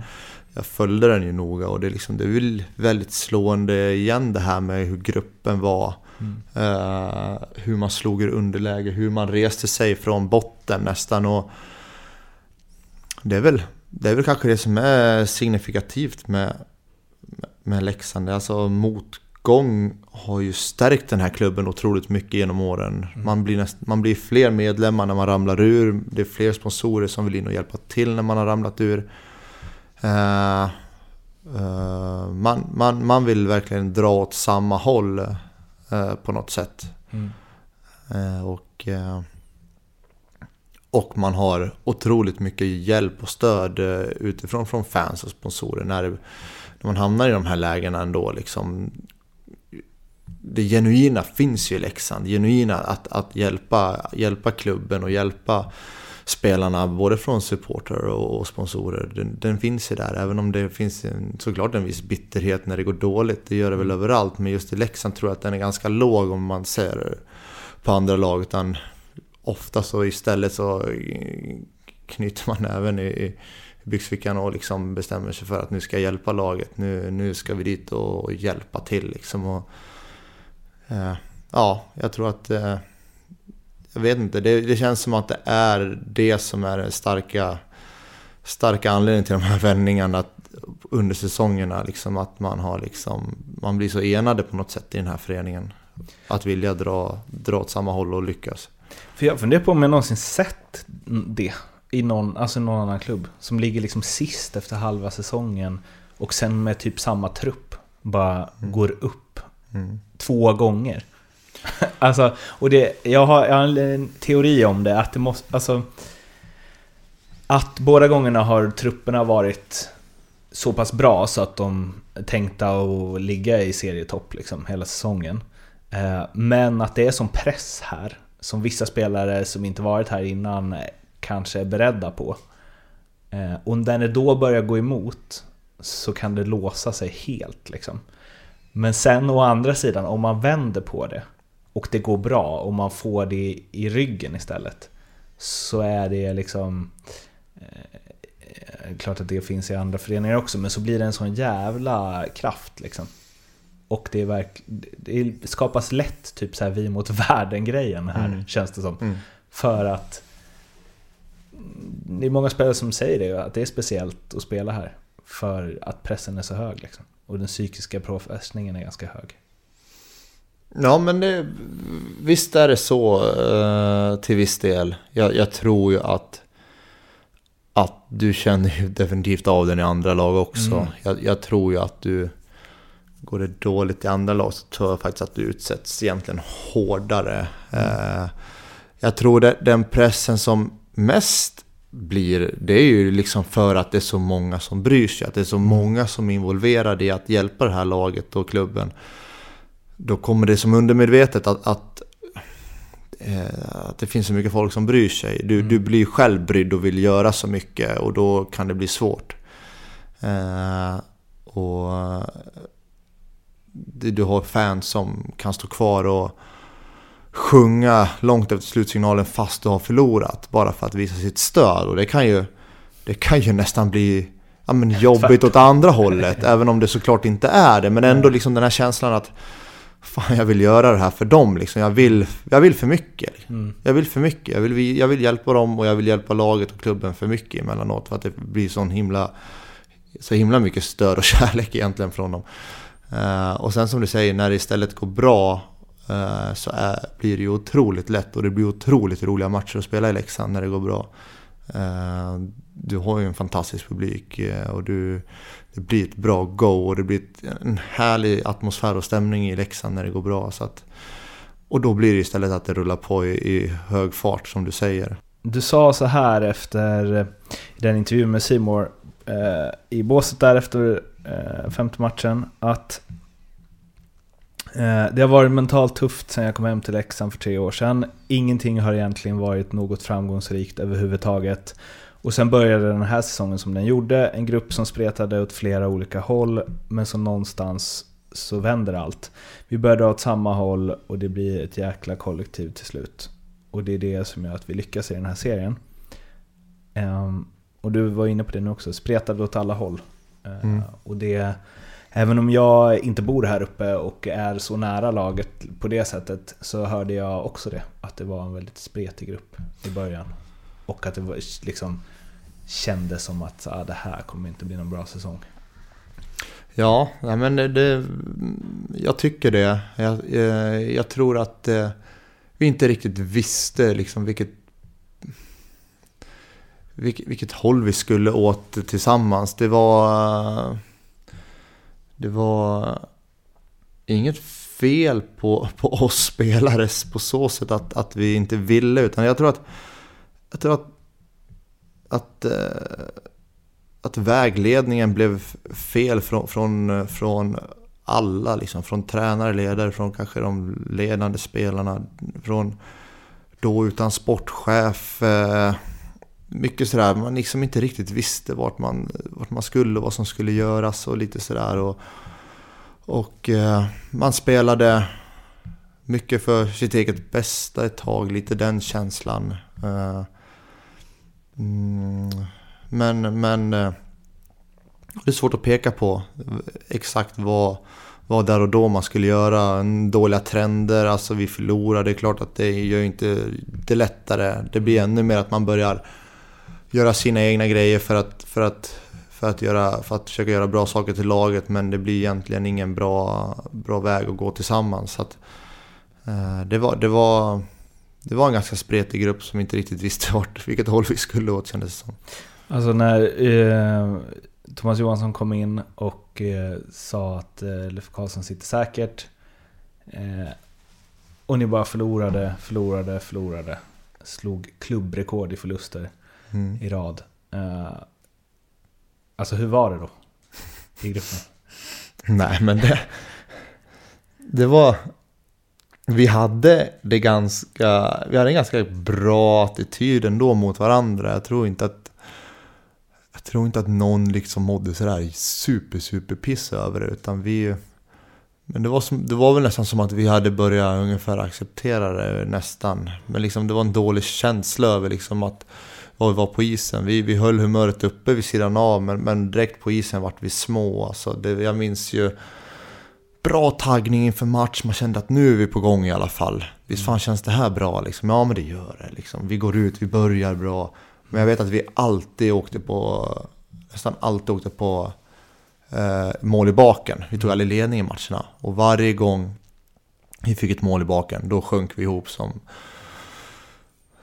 jag följde den ju noga och det är liksom, det är väl väldigt slående igen det här med hur gruppen var. Eh, hur man slog ur underläge, hur man reste sig från botten nästan och det är väl, det är väl kanske det som är signifikativt med, med Leksand. Alltså motgång har ju stärkt den här klubben otroligt mycket genom åren. Mm. Man, blir näst, man blir fler medlemmar när man ramlar ur. Det är fler sponsorer som vill in och hjälpa till när man har ramlat ur. Eh, eh, man, man, man vill verkligen dra åt samma håll eh, på något sätt. Mm. Och, och man har otroligt mycket hjälp och stöd utifrån från fans och sponsorer när, det, när man hamnar i de här lägena ändå. Liksom, det genuina finns ju i Leksand. Genuina att, att hjälpa, hjälpa klubben och hjälpa spelarna både från supporter och sponsorer. Den, den finns ju där, även om det finns en, såklart en viss bitterhet när det går dåligt. Det gör det väl överallt, men just i Leksand tror jag att den är ganska låg om man ser på andra lag. Utan ofta så istället så knyter man även i, i byxfickan och liksom bestämmer sig för att nu ska jag hjälpa laget. Nu, nu ska vi dit och hjälpa till liksom. Och, eh, ja, jag tror att eh, jag vet inte, det, det, känns som att det är det som är den starka, starka anledningen till de här vändningarna att, under säsongerna. Liksom att man, har liksom, man blir så enade på något sätt i den här föreningen. Att vilja dra, dra åt samma håll och lyckas. För jag funderar på om jag någonsin sett det i någon, alltså någon annan klubb. Som ligger liksom sist efter halva säsongen och sen med typ samma trupp bara mm. går upp mm. två gånger. alltså, och det, jag, har, jag har en teori om det, att det måste, alltså... Att båda gångerna har trupperna varit så pass bra så att de tänkta att ligga i serietopp liksom hela säsongen. Eh, men att det är som press här, som vissa spelare som inte varit här innan eh, kanske är beredda på. Eh, och när det då börjar gå emot så kan det låsa sig helt liksom. Men sen å andra sidan, om man vänder på det och det går bra och man får det i ryggen istället så är det liksom eh, klart att det finns i andra föreningar också men så blir det en sån jävla kraft liksom. Och det, är verk, det skapas lätt typ så här vi mot världen-grejen här mm. känns det som. Mm. För att det är många spelare som säger det, att det är speciellt att spela här. För att pressen är så hög liksom. Och den psykiska påfrestningen är ganska hög. Ja men det, visst är det så uh, till viss del. Jag, jag, tror ju att, att du känner ju definitivt av den i andra lag också. Mm. Jag, jag, tror ju att du, går det dåligt i andra lag så tror jag faktiskt att du utsätts egentligen hårdare. Mm. Uh, jag tror det, den pressen som mest blir, det är ju liksom för att det är så många som bryr sig. Att det är så många som är involverade i att hjälpa det här laget och klubben. Då kommer det som undermedvetet att, att, eh, att det finns så mycket folk som bryr sig. Du, mm. du blir själv brydd och vill göra så mycket och då kan det bli svårt. Eh, och du har fans som kan stå kvar och sjunga långt efter slutsignalen fast du har förlorat. Bara för att visa sitt stöd. Och det kan ju, det kan ju nästan bli ja, men jobbigt åt andra hållet. även om det såklart inte är det. Men ändå liksom den här känslan att Fan jag vill göra det här för dem liksom. Jag vill, jag vill för mycket. Mm. Jag vill för mycket. Jag vill, jag vill hjälpa dem och jag vill hjälpa laget och klubben för mycket emellanåt. För att det blir sån himla, så himla mycket stöd och kärlek egentligen från dem. Uh, och sen som du säger, när det istället går bra Eh, så är, blir det ju otroligt lätt och det blir otroligt roliga matcher att spela i Leksand när det går bra. Eh, du har ju en fantastisk publik och du, det blir ett bra go och det blir en härlig atmosfär och stämning i Leksand när det går bra. Så att, och då blir det istället att det rullar på i, i hög fart som du säger. Du sa så här efter eh, den intervjun med Simor eh, i båset där efter eh, femte matchen att Eh, det har varit mentalt tufft sen jag kom hem till Leksand för tre år sedan. Ingenting har egentligen varit något framgångsrikt överhuvudtaget. Och sen började den här säsongen som den gjorde. En grupp som spretade åt flera olika håll, men som någonstans så vänder allt. Vi börjar dra åt samma håll och det blir ett jäkla kollektiv till slut. Och det är det som gör att vi lyckas i den här serien. Um, och du var inne på det nu också, spretade åt alla håll. Uh, mm. Och det Även om jag inte bor här uppe och är så nära laget på det sättet så hörde jag också det. Att det var en väldigt spretig grupp i början. Och att det var liksom kändes som att ah, det här kommer inte bli någon bra säsong? Ja, men det, jag tycker det. Jag, jag, jag tror att eh, vi inte riktigt visste liksom vilket, vilket, vilket håll vi skulle åt tillsammans. Det var... Det var inget fel på, på oss spelare på så sätt att, att vi inte ville. Utan jag tror att, jag tror att, att, eh, att vägledningen blev fel från, från, från alla. Liksom, från tränare, ledare, från kanske de ledande spelarna. Från då utan sportchef. Eh, mycket sådär, man liksom inte riktigt visste vart man, vart man skulle och vad som skulle göras och lite sådär. Och, och eh, man spelade mycket för sitt eget bästa ett tag, lite den känslan. Eh, Mm, men, men eh, det är svårt att peka på exakt vad, vad där och då man skulle göra. Dåliga trender, alltså vi förlorade. Det är klart att det gör inte det lättare. Det blir ännu mer att man börjar göra sina egna grejer för att, för att för att, göra, för att försöka göra bra saker till laget men det blir egentligen ingen bra, bra väg att gå tillsammans. Så att, eh, det, var, det, var, det var en ganska spretig grupp som inte riktigt visste vart, vilket håll vi skulle åt kändes det som. Alltså när eh, Thomas Johansson kom in och eh, sa att eh, Leif Karlsson sitter säkert. Eh, och ni bara förlorade, förlorade, förlorade. Slog klubbrekord i förluster mm. i rad. Eh, Alltså hur var det då? I gruppen? Nej men det... Det var... Vi hade det ganska... Vi hade en ganska bra attityd ändå mot varandra. Jag tror inte att... Jag tror inte att någon liksom mådde sådär super super piss över det utan vi... Men det var, som, det var väl nästan som att vi hade börjat ungefär acceptera det nästan. Men liksom det var en dålig känsla över liksom att vad vi var på isen. Vi, vi höll humöret uppe vid sidan av, men, men direkt på isen vart vi små. Alltså, det, jag minns ju bra taggning inför match. Man kände att nu är vi på gång i alla fall. Visst fan känns det här bra liksom? Ja men det gör det liksom. Vi går ut, vi börjar bra. Men jag vet att vi alltid åkte på, nästan alltid åkte på eh, mål i baken. Vi tog aldrig ledning i matcherna. Och varje gång vi fick ett mål i baken, då sjönk vi ihop som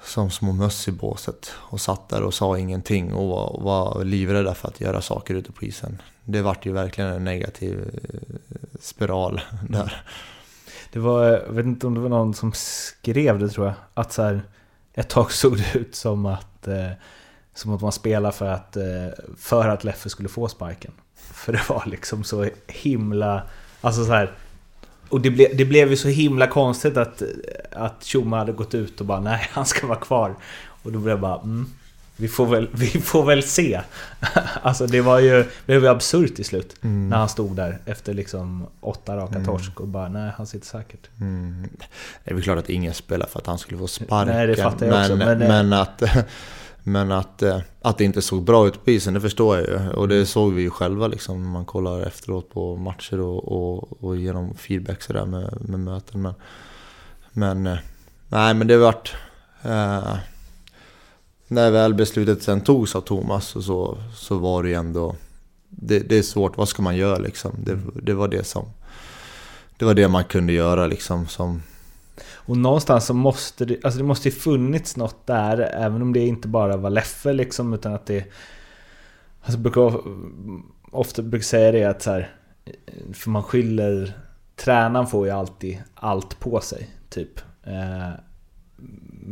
som små möss i båset och satt där och sa ingenting och var, var livrädda för att göra saker ute på isen. Det vart ju verkligen en negativ eh, spiral där. Det var, jag vet inte om det var någon som skrev det tror jag, att så här, ett tag såg det ut som att, eh, som att man spelar för att, eh, för att Leffe skulle få sparken. För det var liksom så himla, alltså så här, och det, ble, det blev ju så himla konstigt att, att Tjoma hade gått ut och bara nej, han ska vara kvar. Och då blev jag bara mm, vi, får väl, vi får väl se. alltså det var ju, det blev ju absurt till slut. Mm. När han stod där efter liksom åtta raka mm. torsk och bara nej, han sitter säkert. Mm. Det är väl klart att ingen spelar för att han skulle få sparken. Nej, det fattar jag men, också. Men, men att Men att, eh, att det inte såg bra ut på isen, det förstår jag ju. Och det mm. såg vi ju själva liksom, man kollar efteråt på matcher och, och, och genom feedback sådär med, med möten. Men, men eh, nej, men det vart... Eh, när väl beslutet sen togs av Thomas så, så var det ju ändå... Det, det är svårt, vad ska man göra liksom? Det, det var det som... Det var det man kunde göra liksom som och någonstans så måste det, alltså det måste ju funnits något där, även om det inte bara var Leffe liksom, utan att det... Alltså brukar ofta brukar säga det att så här, för man skyller... Tränaren får ju alltid allt på sig, typ.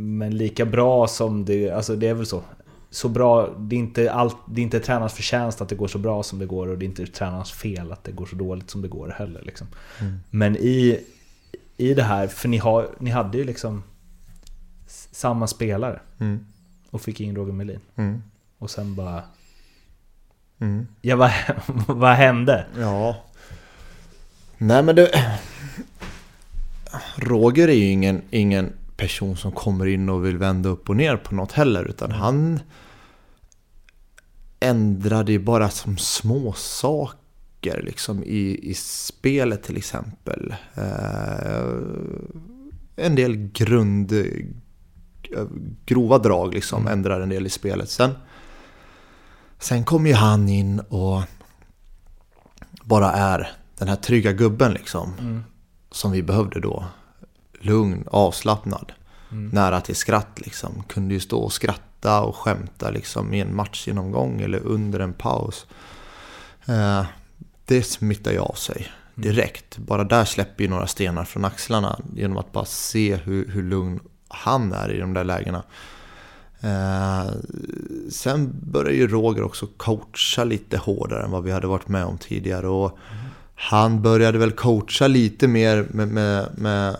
Men lika bra som det, alltså det är väl så. Så bra, det är inte, allt, det är inte tränarens förtjänst att det går så bra som det går och det är inte tränarens fel att det går så dåligt som det går heller. Liksom. Mm. Men i i det här, för ni, har, ni hade ju liksom samma spelare. Mm. Och fick in Roger Melin. Mm. Och sen bara... Mm. Ja, vad, vad hände? Ja. Nej men det... Roger är ju ingen, ingen person som kommer in och vill vända upp och ner på något heller. Utan han ändrade ju bara som små saker liksom, i, i spelet till exempel. Eh, en del grund, grova drag liksom, mm. ändrar en del i spelet. Sen, sen kom ju han in och bara är den här trygga gubben liksom. Som vi behövde då. Lugn, avslappnad, nära till skratt liksom. Kunde ju stå och skratta och skämta liksom i en matchgenomgång eller under en paus. Eh, det smittar ju av sig direkt. Bara där släpper ju några stenar från axlarna genom att bara se hur, hur lugn han är i de där lägena. Eh, sen började ju Roger också coacha lite hårdare än vad vi hade varit med om tidigare. Och han började väl coacha lite mer med, med, med,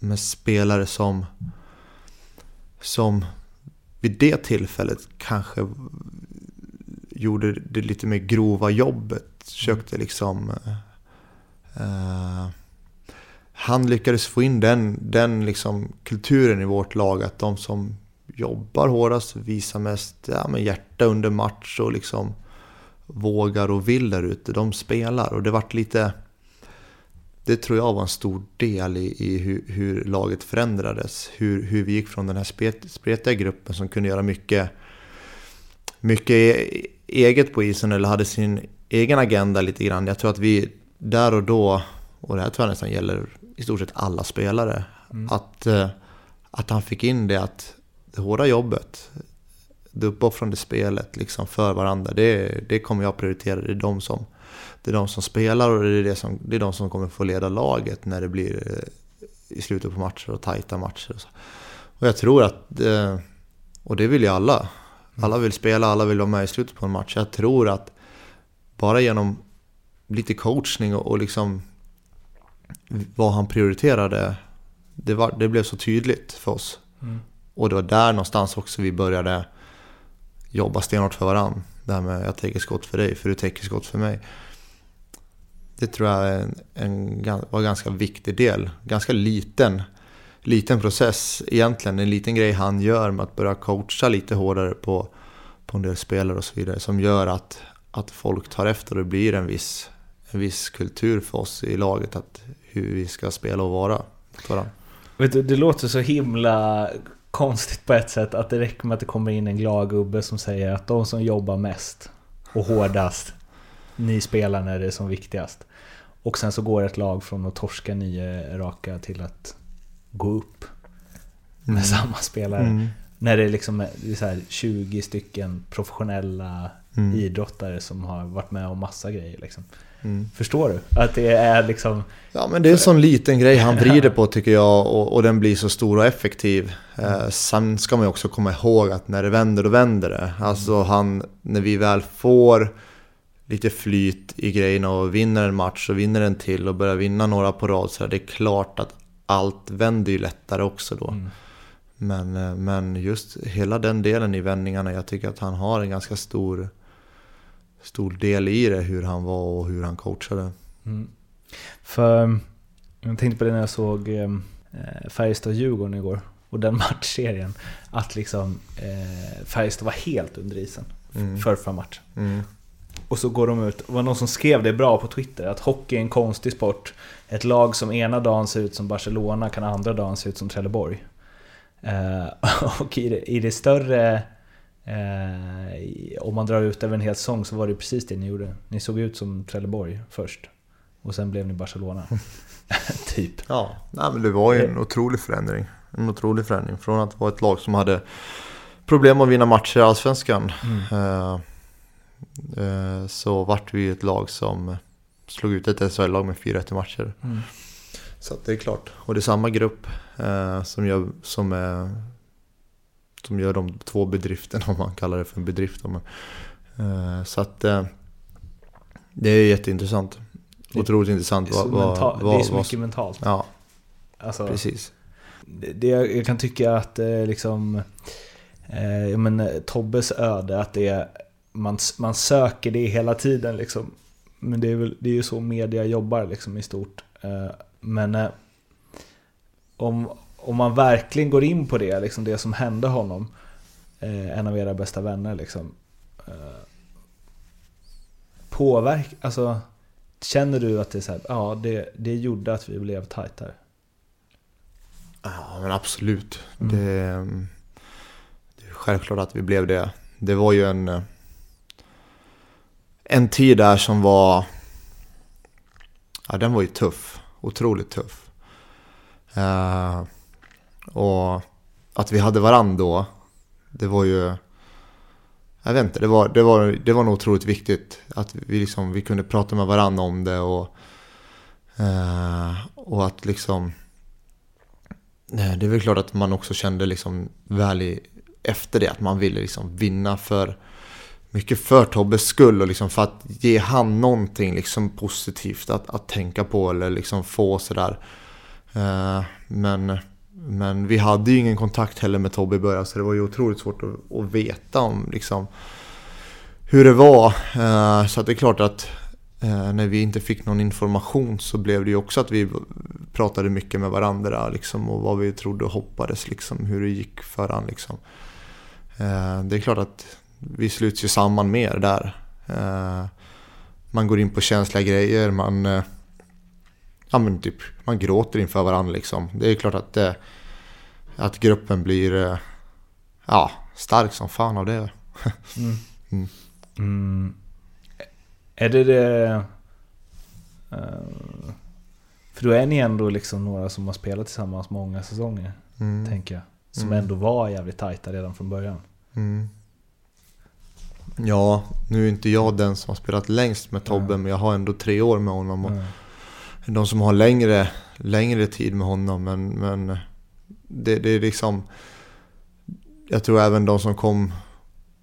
med spelare som, som vid det tillfället kanske gjorde det lite mer grova jobbet. Försökte liksom... Eh, eh, han lyckades få in den, den liksom kulturen i vårt lag att de som jobbar hårdast visar mest ja, men hjärta under match och liksom vågar och vill där ute. De spelar och det vart lite... Det tror jag var en stor del i, i hur, hur laget förändrades. Hur, hur vi gick från den här spet, spretiga gruppen som kunde göra mycket, mycket e- eget på isen eller hade sin egen agenda lite grann. Jag tror att vi där och då, och det här tror jag nästan gäller i stort sett alla spelare, att, eh, att han fick in det att det hårda jobbet, det uppoffrande spelet liksom för varandra, det, det kommer jag prioritera. Det är de som, det är de som spelar och det är, det, som, det är de som kommer få leda laget när det blir eh, i slutet på matcher och tajta matcher. Och, så. och jag tror att, eh, och det vill ju alla, alla vill spela, alla vill vara med i slutet på en match. Jag tror att bara genom lite coachning och, och liksom vad han prioriterade, det, var, det blev så tydligt för oss. Och det var där någonstans också vi började jobba stenhårt för varandra. Det här med jag täcker skott för dig, för du täcker skott för mig. Det tror jag är en, en, var en ganska viktig del. Ganska liten, liten process egentligen. En liten grej han gör med att börja coacha lite hårdare på, på en del spelare och så vidare. Som gör att, att folk tar efter och det blir en viss, en viss kultur för oss i laget. Att hur vi ska spela och vara mot varandra. Vet du, det låter så himla konstigt på ett sätt att det räcker med att det kommer in en glad gubbe som säger att de som jobbar mest och hårdast, ni spelar när det är som viktigast. Och sen så går ett lag från att torska nio raka till att gå upp med samma spelare. När det är liksom det är så här 20 stycken professionella idrottare som har varit med om massa grejer. Liksom. Förstår du? Att det är liksom... Ja men det är en sån liten grej han vrider på tycker jag och, och den blir så stor och effektiv. Eh, sen ska man ju också komma ihåg att när det vänder, då vänder det. Alltså han, när vi väl får lite flyt i grejerna och vinner en match och vinner en till och börjar vinna några på rad så är det är klart att allt vänder ju lättare också då. Men, eh, men just hela den delen i vändningarna, jag tycker att han har en ganska stor, stor del i det, hur han var och hur han coachade. För jag tänkte på det när jag såg eh, Färjestad-Djurgården igår och den matchserien. Att liksom eh, Färjestad var helt under isen för förra matchen. Mm. Och så går de ut, det var någon som skrev det bra på Twitter, att hockey är en konstig sport. Ett lag som ena dagen ser ut som Barcelona kan andra dagen se ut som Trelleborg. Eh, och i det, i det större, eh, om man drar ut över en hel säsong så var det precis det ni gjorde. Ni såg ut som Trelleborg först. Och sen blev ni Barcelona. typ. Ja, nej, men det var ju en otrolig förändring. En otrolig förändring. Från att vara ett lag som hade problem att vinna matcher i Allsvenskan. Eh, eh, så vart vi ett lag som slog ut ett SHL-lag med 4-1 i matcher. Så att det är klart. Och det är samma grupp eh, som, gör, som, är, som gör de två bedrifterna, om man kallar det för en bedrift. Eh, så att eh, det är jätteintressant. Otroligt intressant. Det är så, vad- vad- mental, det är vad- så vad- mycket mentalt. Ja, Alltså, precis. det, det jag kan tycka att eh, liksom eh, men, eh, Tobbes öde, att det är, man, man söker det hela tiden liksom. Men det är, väl, det är ju så media jobbar liksom i stort. Eh, men eh, om, om man verkligen går in på det, liksom det som hände honom, eh, en av era bästa vänner liksom. Påverk, alltså Känner du att det är så här, ja det, det gjorde att vi blev tajtare? Ja, men absolut. Det, det är självklart att vi blev det. Det var ju en en tid där som var... Ja, den var ju tuff. Otroligt tuff. Eh, och att vi hade varandra då, det var ju... Jag vet inte, det var, det var, det var nog otroligt viktigt. Att vi, liksom, vi kunde prata med varandra om det och... Eh, och att liksom... Eh, det är väl klart att man också kände liksom väl i, efter det att man ville liksom vinna för mycket för Tobbes skull och liksom för att ge han någonting liksom positivt att, att tänka på eller liksom få sådär. Eh, men, men vi hade ju ingen kontakt heller med Tobbe i början så det var ju otroligt svårt att, att veta om liksom hur det var. Eh, så att det är klart att eh, när vi inte fick någon information så blev det ju också att vi pratade mycket med varandra liksom, och vad vi trodde och hoppades, liksom, hur det gick för han. Liksom. Eh, det är klart att vi sluts ju samman mer där. Eh, man går in på känsliga grejer, man, eh, ja, men typ, man gråter inför varandra. Liksom. Det är klart att, eh, att gruppen blir ja, stark som fan av det. Mm. Mm. Är det det... för då är ni ändå liksom några som har spelat tillsammans många säsonger, Mm. tänker jag. Som Mm. ändå var jävligt tajta redan från början. Mm. Ja, nu är inte jag den som har spelat längst med Tobbe, men jag har ändå tre år med honom. Och Mm. De som har längre, längre tid med honom, men, men det, det är liksom... Jag tror även de som kom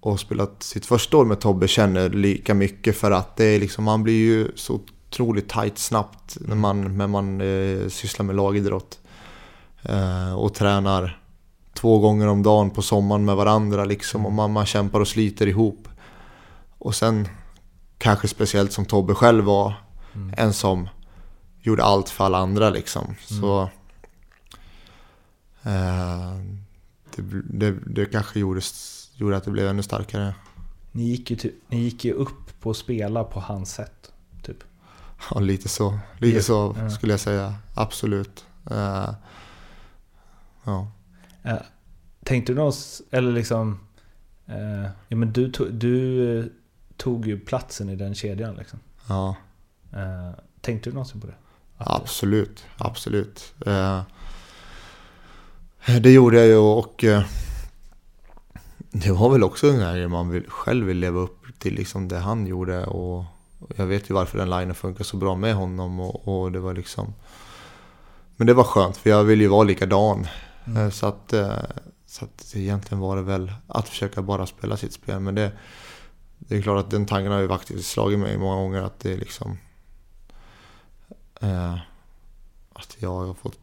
och spelat sitt första år med Tobbe känner lika mycket för att det är liksom, man blir ju så otroligt tight snabbt när man, när man eh, sysslar med lagidrott. Eh, och tränar två gånger om dagen på sommaren med varandra liksom och man, man kämpar och sliter ihop. Och sen kanske speciellt som Tobbe själv var en som gjorde allt för alla andra liksom. Så eh, det, det, det kanske gjorde, gjorde att det blev ännu starkare. Ni, gick ju ni gick ju upp på att spela på hans sätt. Typ. Ja, lite så. Lite Ja. så skulle jag säga. Absolut. Eh, ja. Eh, tänkte du någonstans, eller liksom... Eh, ja men du, du eh, tog ju platsen i den kedjan liksom. ja. Eh, tänkte du någonsin på det? Att- Absolut, absolut. Eh, det gjorde jag ju och eh, det var väl också en grej man vill, själv vill leva upp till liksom det han gjorde och jag vet ju varför den linen funkar så bra med honom och, och det var liksom Men det var skönt för jag vill ju vara likadan. Eh, Så att, eh, så att egentligen var det väl att försöka bara spela sitt spel men det det är klart att den tanken har ju faktiskt slagit mig många gånger att det är liksom eh, att jag har fått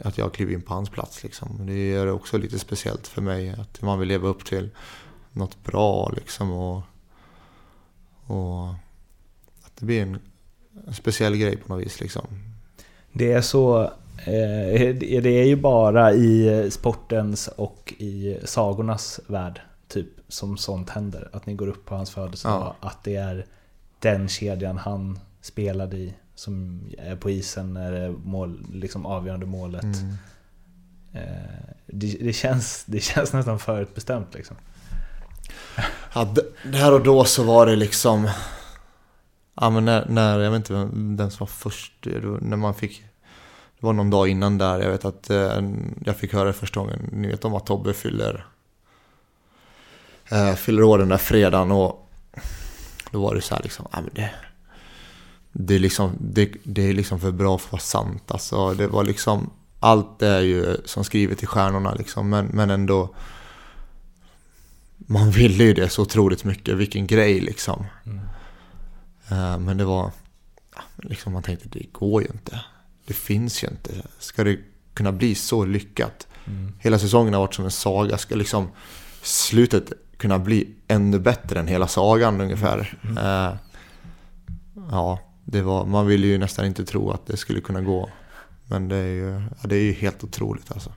att jag har klivit in på hans plats liksom. Det gör det också lite speciellt för mig att man vill leva upp till något bra liksom och, och att det blir en, en speciell grej på något vis liksom. Det är så... Eh, det är ju bara i sportens och i sagornas värld typ som sånt händer. Att ni går upp på hans födelsedag. Att det är den kedjan han spelade i som är på isen när det är mål, liksom avgörande målet. Mm. Eh, det, det, känns, det känns nästan förutbestämt liksom. Ja, där och då så var det liksom... Ja men när, när jag vet inte vem den som var först, när man fick... Det var någon dag innan där, jag vet att eh, jag fick höra första gången, ni vet om att Tobbe fyller... Eh, fyller år den där fredagen och... Då var det så här liksom, ja men det... Det är liksom, det, det är liksom för bra för att vara sant alltså. Det var liksom... Allt är ju som skrivet i stjärnorna liksom, men, men ändå man ville ju det så otroligt mycket, vilken grej liksom. Eh, Men det var, liksom man tänkte det går ju inte. Det finns ju inte. Ska det kunna bli så lyckat? Hela säsongen har varit som en saga. Ska liksom slutet kunna bli ännu bättre än hela sagan ungefär? Eh, Ja, det var, man ville ju nästan inte tro att det skulle kunna gå. Men det är ju, ja, det är ju helt otroligt alltså.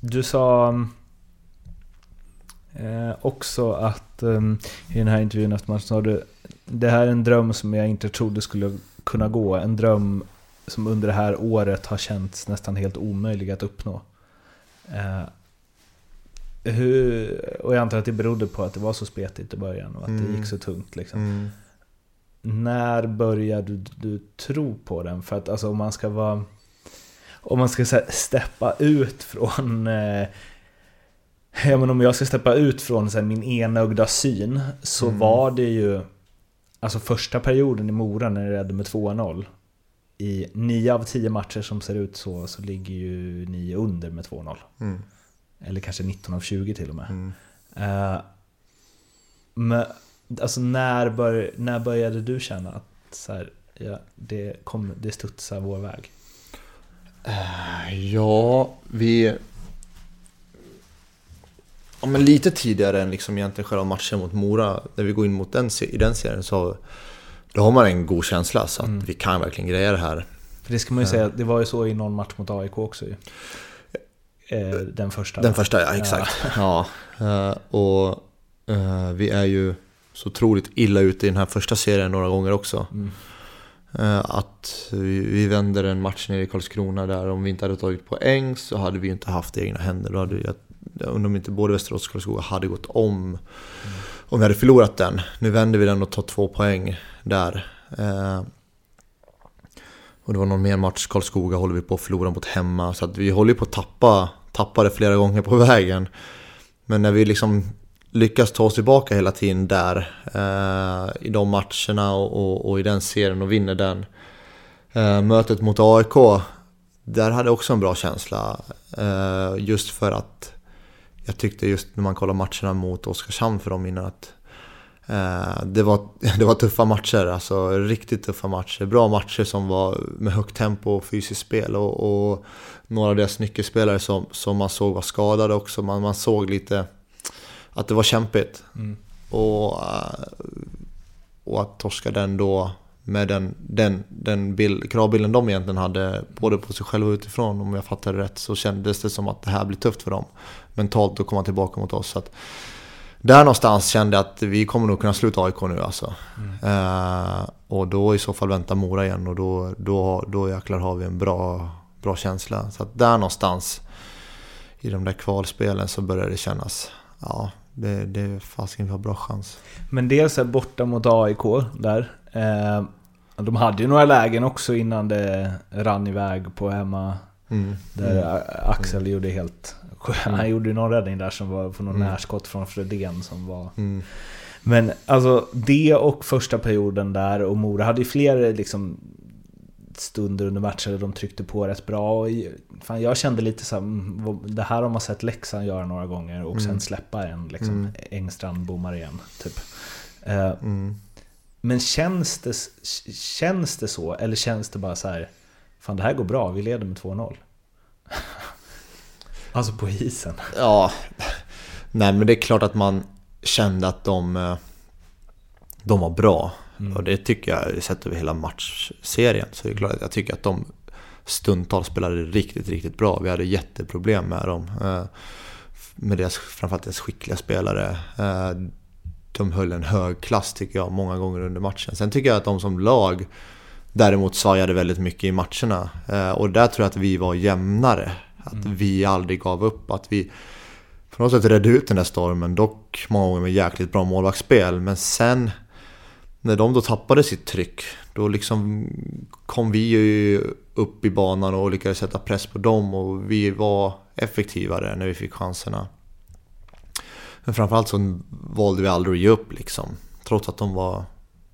Du sa eh, också att eh, i den här intervjun efter matchen sa du Det här är en dröm som jag inte trodde skulle kunna gå. En dröm som under det här året har känts nästan helt omöjlig att uppnå. Eh, hur, och jag antar att det berodde på att det var så spetigt i början och att Mm. det gick så tungt. Liksom. Mm. När började du, du tro på den? För att alltså, om man ska vara... Om man ska så här, steppa ut från... Eh, ja, men om jag ska steppa ut från så här, min enögda syn så Mm. var det ju... Alltså första perioden i Mora när det ledde med 2-0. I nio av tio matcher som ser ut så, så ligger ju ni under med 2-0. Mm. Eller kanske 19 av 20 till och med. Mm. Eh, men alltså när, bör, när började du känna att så här, ja, det, kom, det studsar vår väg? Ja, vi... Ja, men lite tidigare än liksom egentligen själva matchen mot Mora, när vi går in mot den, i den serien så då har man en god känsla så att Mm. vi kan verkligen greja det här. För det ska man ju säga, det var ju så i någon match mot AIK också ju. Eh, den första. Den första, ja exakt. Ja. eh, och eh, vi är ju så otroligt illa ute i den här första serien några gånger också. Mm. Att vi, vänder en match nere i Karlskrona där om vi inte hade tagit poäng så hade vi inte haft egna händer. Då hade jag, jag undrar om inte både Västerås och Karlskoga hade gått om om vi hade förlorat den. Nu vänder vi den och tar två poäng där. Och det var någon mer match, Karlskoga håller vi på att förlora mot hemma. Så att vi håller ju på att tappa, tappa det flera gånger på vägen. Men när vi liksom lyckas ta oss tillbaka hela tiden där eh, i de matcherna och, och, och i den serien och vinner den. Eh, mötet mot AIK, där hade jag också en bra känsla. Eh, just för att jag tyckte just när man kollar matcherna mot Oskarshamn för dem innan att det, var, det var tuffa matcher, alltså riktigt tuffa matcher. Bra matcher som var med högt tempo och fysiskt spel och, och några av deras nyckelspelare som, som man såg var skadade också. Man, man såg lite att det var kämpigt. Mm. Och, eh, och att torska den då med den, den, den bild, kravbilden de egentligen hade, både på sig själva och utifrån, om jag fattar det rätt, så kändes det som att det här blir tufft för dem. Mentalt att komma tillbaka mot oss. Så att, där någonstans kände jag att vi kommer nog kunna sluta AIK nu alltså. Eh, och då i så fall vänta Mora igen och då, då, då jäklar har vi en bra, bra känsla. Så att där någonstans i de där kvalspelen så börjar det kännas, ja, det, det fasiken vi har bra chans. Men dels är borta mot AIK där. Eh, de hade ju några lägen också innan det rann iväg på hemma. Mm. Där Axel gjorde helt... Han gjorde ju någon räddning där som var från någon Mm. närskott från Fredén som var... Mm. Men alltså det och första perioden där och Mora hade ju fler liksom stunder under matchen där de tryckte på rätt bra. Och fan, jag kände lite så här, mm, det här har man sett Leksand göra några gånger och sen Mm. släppa en liksom. Mm. Engstrand bommar igen, typ. Eh, Mm. Men känns det, känns det så? Eller känns det bara så här, fan det här går bra, vi leder med 2-0? alltså på isen. Ja, nej men det är klart att man kände att de, eh, de var bra. Mm. Och det tycker jag, sett över hela matchserien, så är det klart att jag tycker att de stundtals spelade riktigt, riktigt bra. Vi hade jätteproblem med dem. eh, Med deras, framförallt deras skickliga spelare. Eh, De höll en hög klass tycker jag, många gånger under matchen. Sen tycker jag att de som lag däremot svajade väldigt mycket i matcherna. Och där tror jag att vi var jämnare. Att vi aldrig gav upp, att vi på något sätt redde ut den där stormen. Dock många gånger med jäkligt bra målvaktsspel. Men sen när de då tappade sitt tryck, då liksom kom vi ju upp i banan och lyckades sätta press på dem och vi var effektivare när vi fick chanserna. Men framförallt så valde vi aldrig att ge upp liksom. Trots att de var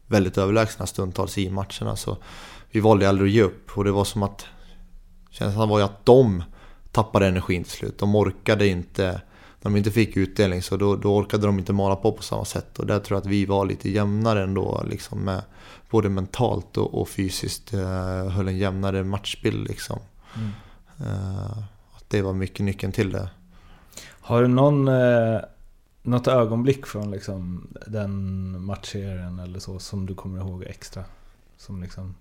väldigt överlägsna stundtals i matcherna så vi valde aldrig att ge upp och det var som att känslan var ju att de tappade energin till slut. De orkade inte, när de inte fick utdelning så då, då orkade de inte mala på på samma sätt. Och där tror jag att vi var lite jämnare ändå, liksom med, både mentalt och, och fysiskt. Eh, höll en jämnare matchbild liksom. Mm. Eh, att det var mycket nyckeln till det. Har du någon, eh, något ögonblick från liksom den matchserien eller så som du kommer ihåg extra? Som liksom...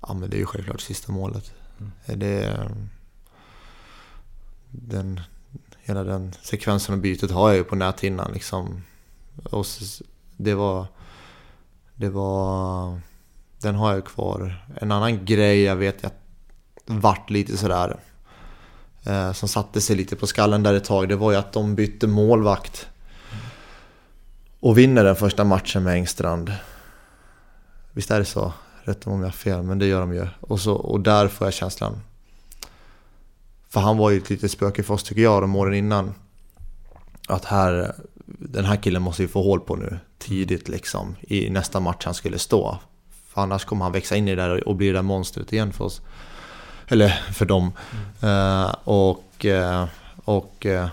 Ja men det är ju självklart sista målet. Mm. Det, den, hela den sekvensen och bytet har jag ju på näthinnan liksom. Och det var... Det var... Den har jag kvar. En annan grej jag vet jag vart lite sådär... eh, som satte sig lite på skallen där ett tag, det var ju att de bytte målvakt. Och vinner den första matchen med Engstrand. Visst är det så? Rätta om jag har fel, men det gör de ju. Och, så, och där får jag känslan. För han var ju ett litet spöke för oss tycker jag de åren innan. Att här, den här killen måste vi få hål på nu tidigt liksom. I nästa match han skulle stå. För annars kommer han växa in i det där och bli det där monstret igen för oss. Eller för dem. Mm. Uh, och uh, och uh,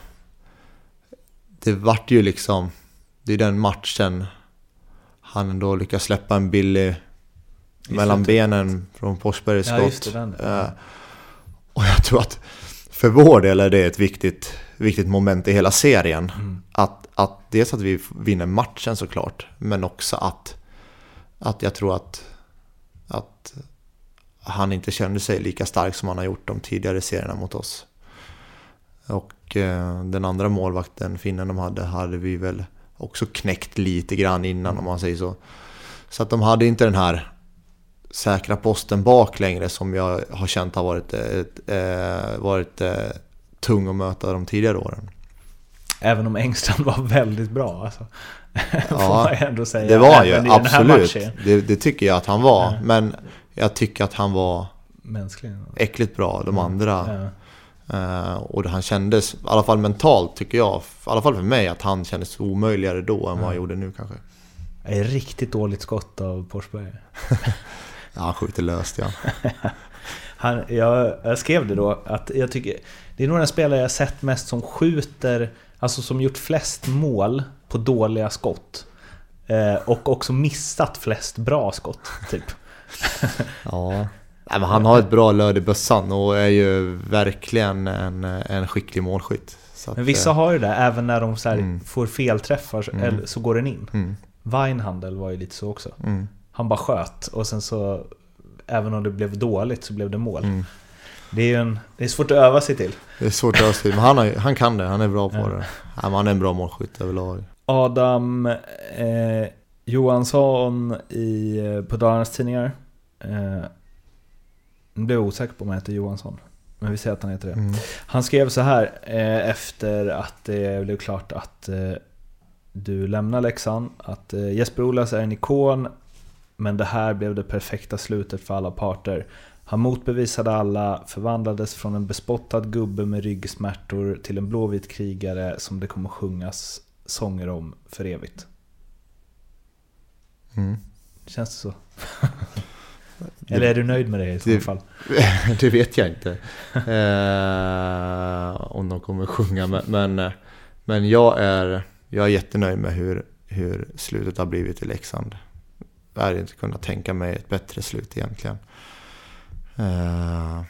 det vart ju liksom... Det är den matchen han ändå lyckas släppa en billig mellan benen från Forsbergs skott. Ja, och jag tror att för vår del är det ett viktigt, viktigt moment i hela serien. Mm. Att, att dels att vi vinner matchen såklart, men också att, att jag tror att, att han inte kände sig lika stark som han har gjort de tidigare serierna mot oss. Och eh, den andra målvakten, finnen de hade, hade vi väl också knäckt lite grann innan om man säger så. Så att de hade inte den här säkra posten bak längre som jag har känt har varit, ett, äh, varit äh, tung att möta de tidigare åren. Även om Engstrand var väldigt bra alltså. Ja, det var ju absolut. Det, det, tycker jag att han var. Ja. Men jag tycker att han var Mänsklig. äckligt bra, de andra. Ja. Uh, och han kändes, i alla fall mentalt tycker jag, i alla fall för mig, att han kändes omöjligare då än vad han gjorde nu kanske. Är riktigt dåligt skott av Forsberg. ja, han skjuter löst ja. han, jag, jag, skrev det då, att jag tycker... Det är nog den spelare jag sett mest som skjuter, alltså som gjort flest mål på dåliga skott. Eh, och också missat flest bra skott, typ. ja. Nej, men han har ett bra löd i bössan och är ju verkligen en, en skicklig målskytt. Att, men vissa eh, har ju det, även när de så mm. får felträffar mm. så går den in. Mm. Weinhandel var ju lite så också. Mm. Han bara sköt och sen så, även om det blev dåligt så blev det mål. Mm. Det är en, det är svårt att öva sig till. Det är svårt att öva sig till, men han, har, han kan det, han är bra på ja. det. Han är en bra målskytt överlag. Adam eh, Johansson i, eh, på Dalarnas Tidningar eh, nu blev jag osäker på om han heter Johansson. Men vi säger att han heter det. Mm. Han skrev så här eh, efter att det blev klart att eh, du lämnar Leksand. Att eh, Jesper Olas är en ikon, men det här blev det perfekta slutet för alla parter. Han motbevisade alla, förvandlades från en bespottad gubbe med ryggsmärtor till en blåvit krigare som det kommer sjungas sånger om för evigt. Mm. Känns det så? Eller är du nöjd med det i så fall? det vet jag inte. eh, om de kommer sjunga. Men, men, jag, är, jag är jättenöjd med hur, hur slutet har blivit i Leksand är hade inte kunnat tänka mig ett bättre slut egentligen. Eh,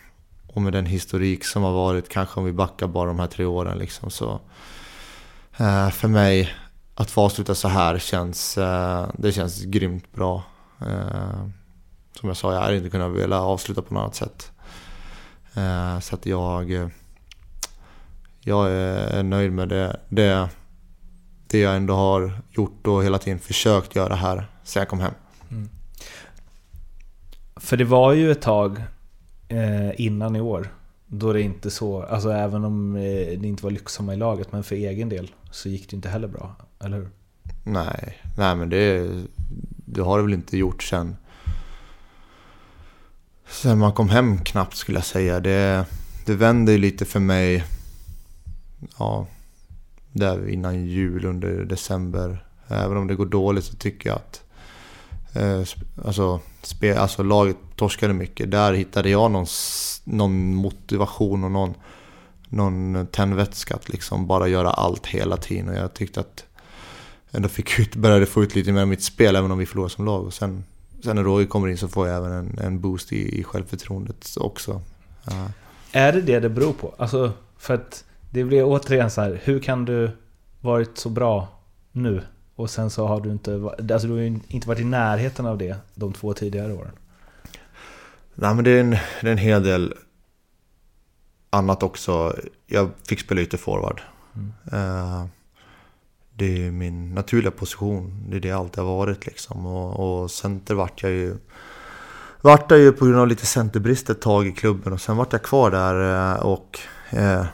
och med den historik som har varit, kanske om vi backar bara de här tre åren liksom så. Eh, för mig, att få avsluta så här känns, eh, det känns grymt bra. Eh, som jag sa, jag hade inte kunnat vilja avsluta på något annat sätt. Eh, så att jag, jag är nöjd med det, det, det jag ändå har gjort och hela tiden försökt göra här sen jag kom hem. För det var ju ett tag eh, innan i år då det inte så, alltså även om eh, det inte var lyckosamma i laget, men för egen del så gick det inte heller bra, eller hur? Nej, nej men det, det har det väl inte gjort sen Sen man kom hem knappt skulle jag säga. Det, det vände ju lite för mig. Ja, där innan jul under december. Även om det går dåligt så tycker jag att eh, alltså, alltså laget torskade mycket. Där hittade jag någon, någon motivation och någon, någon tändvätska att liksom bara göra allt hela tiden. Och jag tyckte att jag ändå fick ut, började få ut lite mer av mitt spel även om vi förlorade som lag. Och sen sen när Roy kommer in så får jag även en, en boost i, i självförtroendet också. Ja. Är det det det beror på? Alltså, för att det blir återigen så här, hur kan du varit så bra nu? Och sen så har du inte, alltså du har ju inte varit i närheten av det de två tidigare åren. Nej men det är en, det är en hel del annat också. Jag fick spela ytter forward. Mm. Uh, det är min naturliga position. Det är det jag alltid har varit liksom. Och, och center vart jag ju... Vart jag ju på grund av lite centerbrist ett tag i klubben och sen vart jag kvar där eh, och Eh,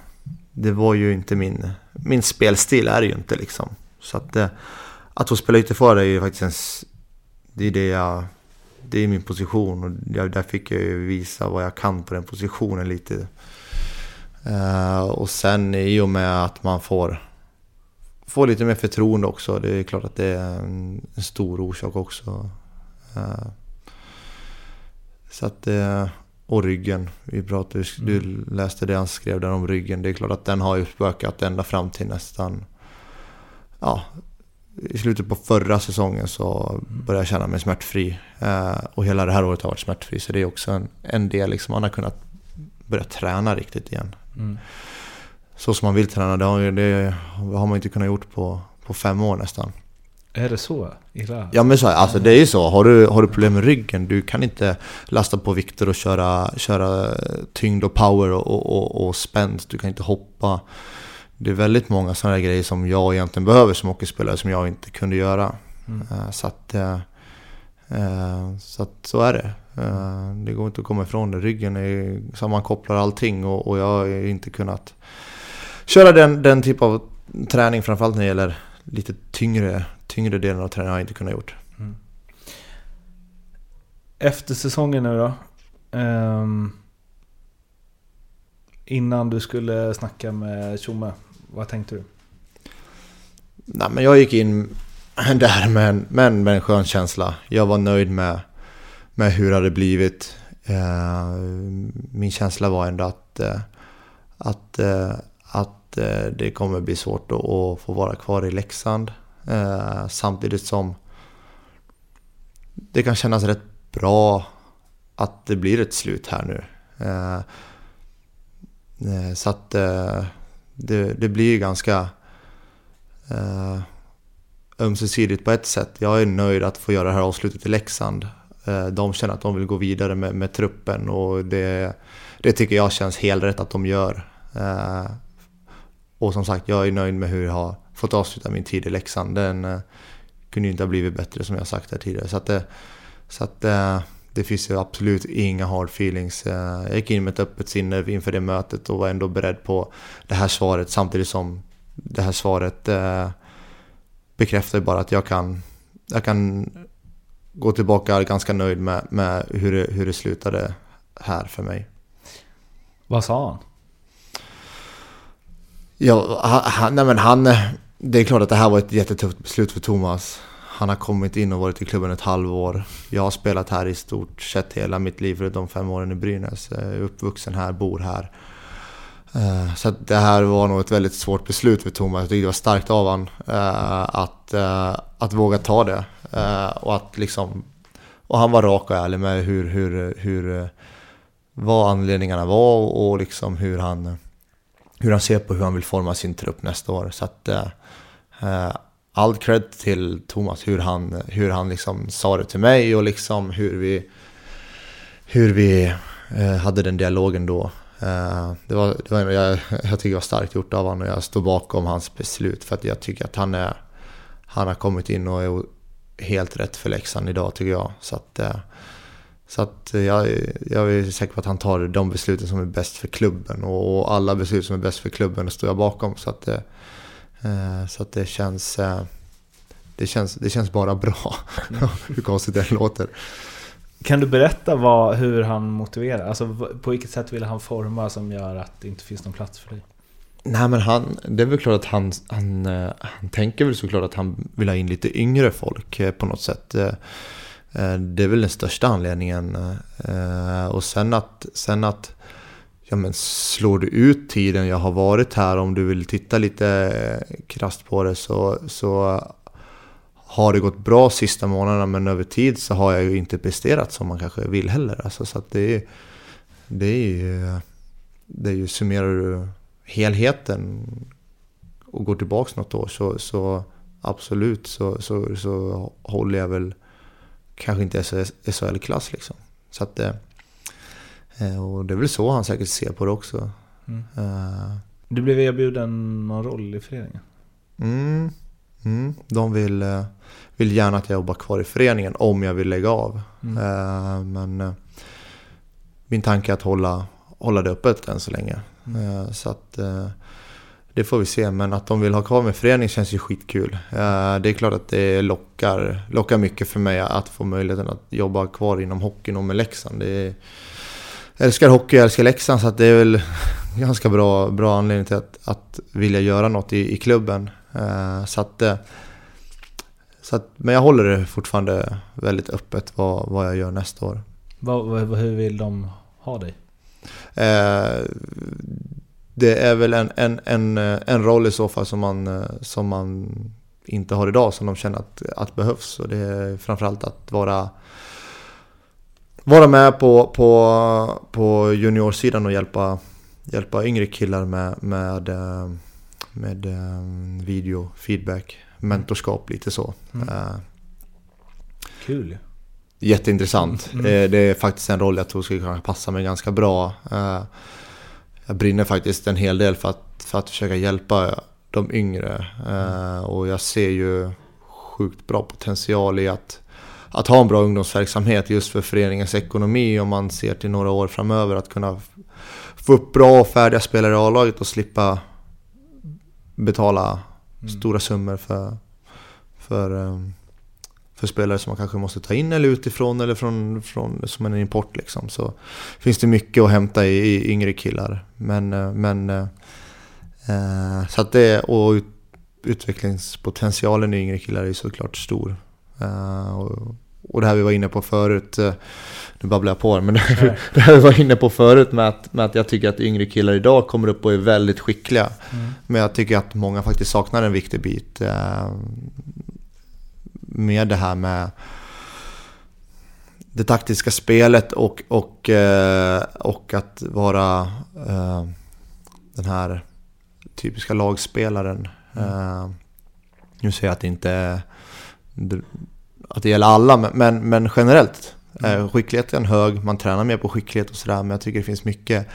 det var ju inte min, min spelstil är det ju inte liksom. Så att, eh, att få spela ytterforward är ju faktiskt en, det är det jag, det är min position och jag, där fick jag ju visa vad jag kan på den positionen lite. Eh, och sen i och med att man får, får lite mer förtroende också, det är klart att det är en, en stor orsak också. Eh, så att det, och ryggen, vi pratade, du läste det han skrev där om ryggen. Det är klart att den har ju spökat ända fram till nästan, ja, i slutet på förra säsongen så började jag känna mig smärtfri. Eh, och hela det här året har varit smärtfri, så det är också en, en del, liksom, man har kunnat börja träna riktigt igen. Mm. Så som man vill träna, det har, det har man inte kunnat gjort på, på fem år nästan. Är det så illa? Ja men så, alltså det är ju så. Har du, har du problem med ryggen, du kan inte lasta på vikter och köra, köra tyngd och power och, och, och, och spänst. Du kan inte hoppa. Det är väldigt många sådana grejer som jag egentligen behöver som hockeyspelare som jag inte kunde göra. Mm. Eh, Så att, eh, eh, så att så är det. Det går inte att komma ifrån det. Ryggen är sammankopplar allting och, och jag har inte kunnat köra den, den typ av träning framförallt när det gäller lite tyngre, tyngre delen av träningen har jag inte kunnat gjort. Efter säsongen nu då? ehm, innan du skulle snacka med Tjomme, vad tänkte du? Nej, men jag gick in där med en, med en, med en skön känsla. Jag var nöjd med, med hur det hade blivit. Eh, min känsla var ändå att, eh, att, eh, att det kommer bli svårt att, få vara kvar i Leksand. Samtidigt som det kan kännas rätt bra att det blir ett slut här nu. Eh, så att eh, det, det blir ju ganska eh, ömsesidigt på ett sätt. Jag är nöjd att få göra det här avslutet i Leksand. Eh, de känner att de vill gå vidare med, med truppen och det, det tycker jag känns helt rätt att de gör. Eh, och som sagt, jag är nöjd med hur jag har fått avsluta min tid i Leksand. Den eh, kunde ju inte ha blivit bättre som jag sagt här tidigare. Så att, eh, så att eh, det finns ju absolut inga hard feelings. Eh, Jag gick in med ett öppet sinne inför det mötet och var ändå beredd på det här svaret samtidigt som det här svaret eh, bekräftar bara att jag kan, jag kan gå tillbaka ganska nöjd med, med hur, det, hur det slutade här för mig. Vad sa han? Ja, han, nej men han, det är klart att det här var ett jättetufft beslut för Thomas. Han har kommit in och varit i klubben ett halvår. Jag har spelat här i stort sett hela mitt liv förutom fem åren i Brynäs. Jag är uppvuxen här, bor här. Eh, så det här var nog ett väldigt svårt beslut för Thomas. Jag tyckte det var starkt av honom eh, att, eh, att våga ta det. Och att liksom... Och han var rak och ärlig med hur, hur, hur, vad anledningarna var och liksom hur han, hur han ser på hur han vill forma sin trupp nästa år. Så att all cred till Thomas hur han, hur han liksom sa det till mig och liksom hur vi, hur vi eh, hade den dialogen då. Eh, det var, det var, jag, jag tycker det var starkt gjort av honom och jag står bakom hans beslut för att jag tycker att han, är, han har kommit in och är helt rätt för Leksand idag tycker jag. Så att, eh, så att jag, jag är säker på att han tar de besluten som är bäst för klubben och, alla beslut som är bäst för klubben står jag bakom. Så att, så att det känns... eh, Det känns, det känns bara bra, hur konstigt det låter. Kan du berätta vad, hur han motiverar? Alltså på vilket sätt vill han forma som gör att det inte finns någon plats för dig? Nej men han, det är väl klart att han, han, eh, han tänker väl såklart att han vill ha in lite yngre folk eh, på något sätt. Eh, eh, Det är väl den största anledningen. Eh, Och sen att, sen att ja men slår du ut tiden jag har varit här, om du vill titta lite eh, krast krasst på det så, så har det gått bra sista månaderna men över tid så har jag ju inte presterat som man kanske vill heller. Alltså, så att det är, det är ju, det är ju summerar du helheten och går tillbaka något år så, så absolut så, så, så håller jag väl kanske inte SHL-klass liksom. Så att, eh, och det är väl så han säkert ser på det också. Mm. Eh, Du blev erbjuden någon roll i föreningen? Mm, mm, de vill, eh, vill gärna att jag jobbar kvar i föreningen om jag vill lägga av. Mm. Eh, Men eh, min tanke är att hålla, hålla det öppet än så länge. Eh, Så att eh, det får vi se, men att de vill ha kvar med förening känns ju skitkul. Eh, Det är klart att det lockar, lockar mycket för mig att få möjligheten att jobba kvar inom hockeyn och med Leksand. Det är, älskar hockey, jag älskar Leksand, så det är väl ganska bra, bra anledning till att, att vilja göra något i, i klubben. Eh, Så att, eh, så att, men jag håller det fortfarande väldigt öppet vad, vad jag gör nästa år. Vad, hur vill de ha dig? Eh, det är väl en, en, en, en roll i så fall som man, som man inte har idag som de känner att, att behövs. Och det är framförallt att vara, vara med på, på, på juniorsidan och hjälpa, hjälpa yngre killar med, med, eh, med eh, video, feedback, mentorskap lite så. Mm. Eh, Kul Jätteintressant. Mm. Det, är faktiskt en roll jag tror skulle kunna passa mig ganska bra. Eh, Jag brinner faktiskt en hel del för att, för att försöka hjälpa de yngre. Eh, Och jag ser ju sjukt bra potential i att, att ha en bra ungdomsverksamhet just för föreningens ekonomi om man ser till några år framöver. Att kunna få upp bra och färdiga spelare i A-laget och slippa betala stora summor för, för, eh, för spelare som man kanske måste ta in eller utifrån eller från, från, som en import. Liksom. Så finns det mycket att hämta i, i yngre killar. Men, eh, men eh, så att det, och ut, utvecklingspotentialen i yngre killar är såklart stor. Och, och det här vi var inne på förut, eh, nu babblar jag på här, men det här vi var inne på förut med att, med att jag tycker att yngre killar idag kommer upp och är väldigt skickliga. Men jag tycker att många faktiskt saknar en viktig bit. Eh, med det här med det taktiska spelet och, och, eh, och att vara den här typiska lagspelaren. Eh, nu säger jag att det inte är att det gäller alla, men- men, generellt. Eh, skickligheten är hög, man tränar mer på skicklighet och sådär, men jag tycker det finns mycket,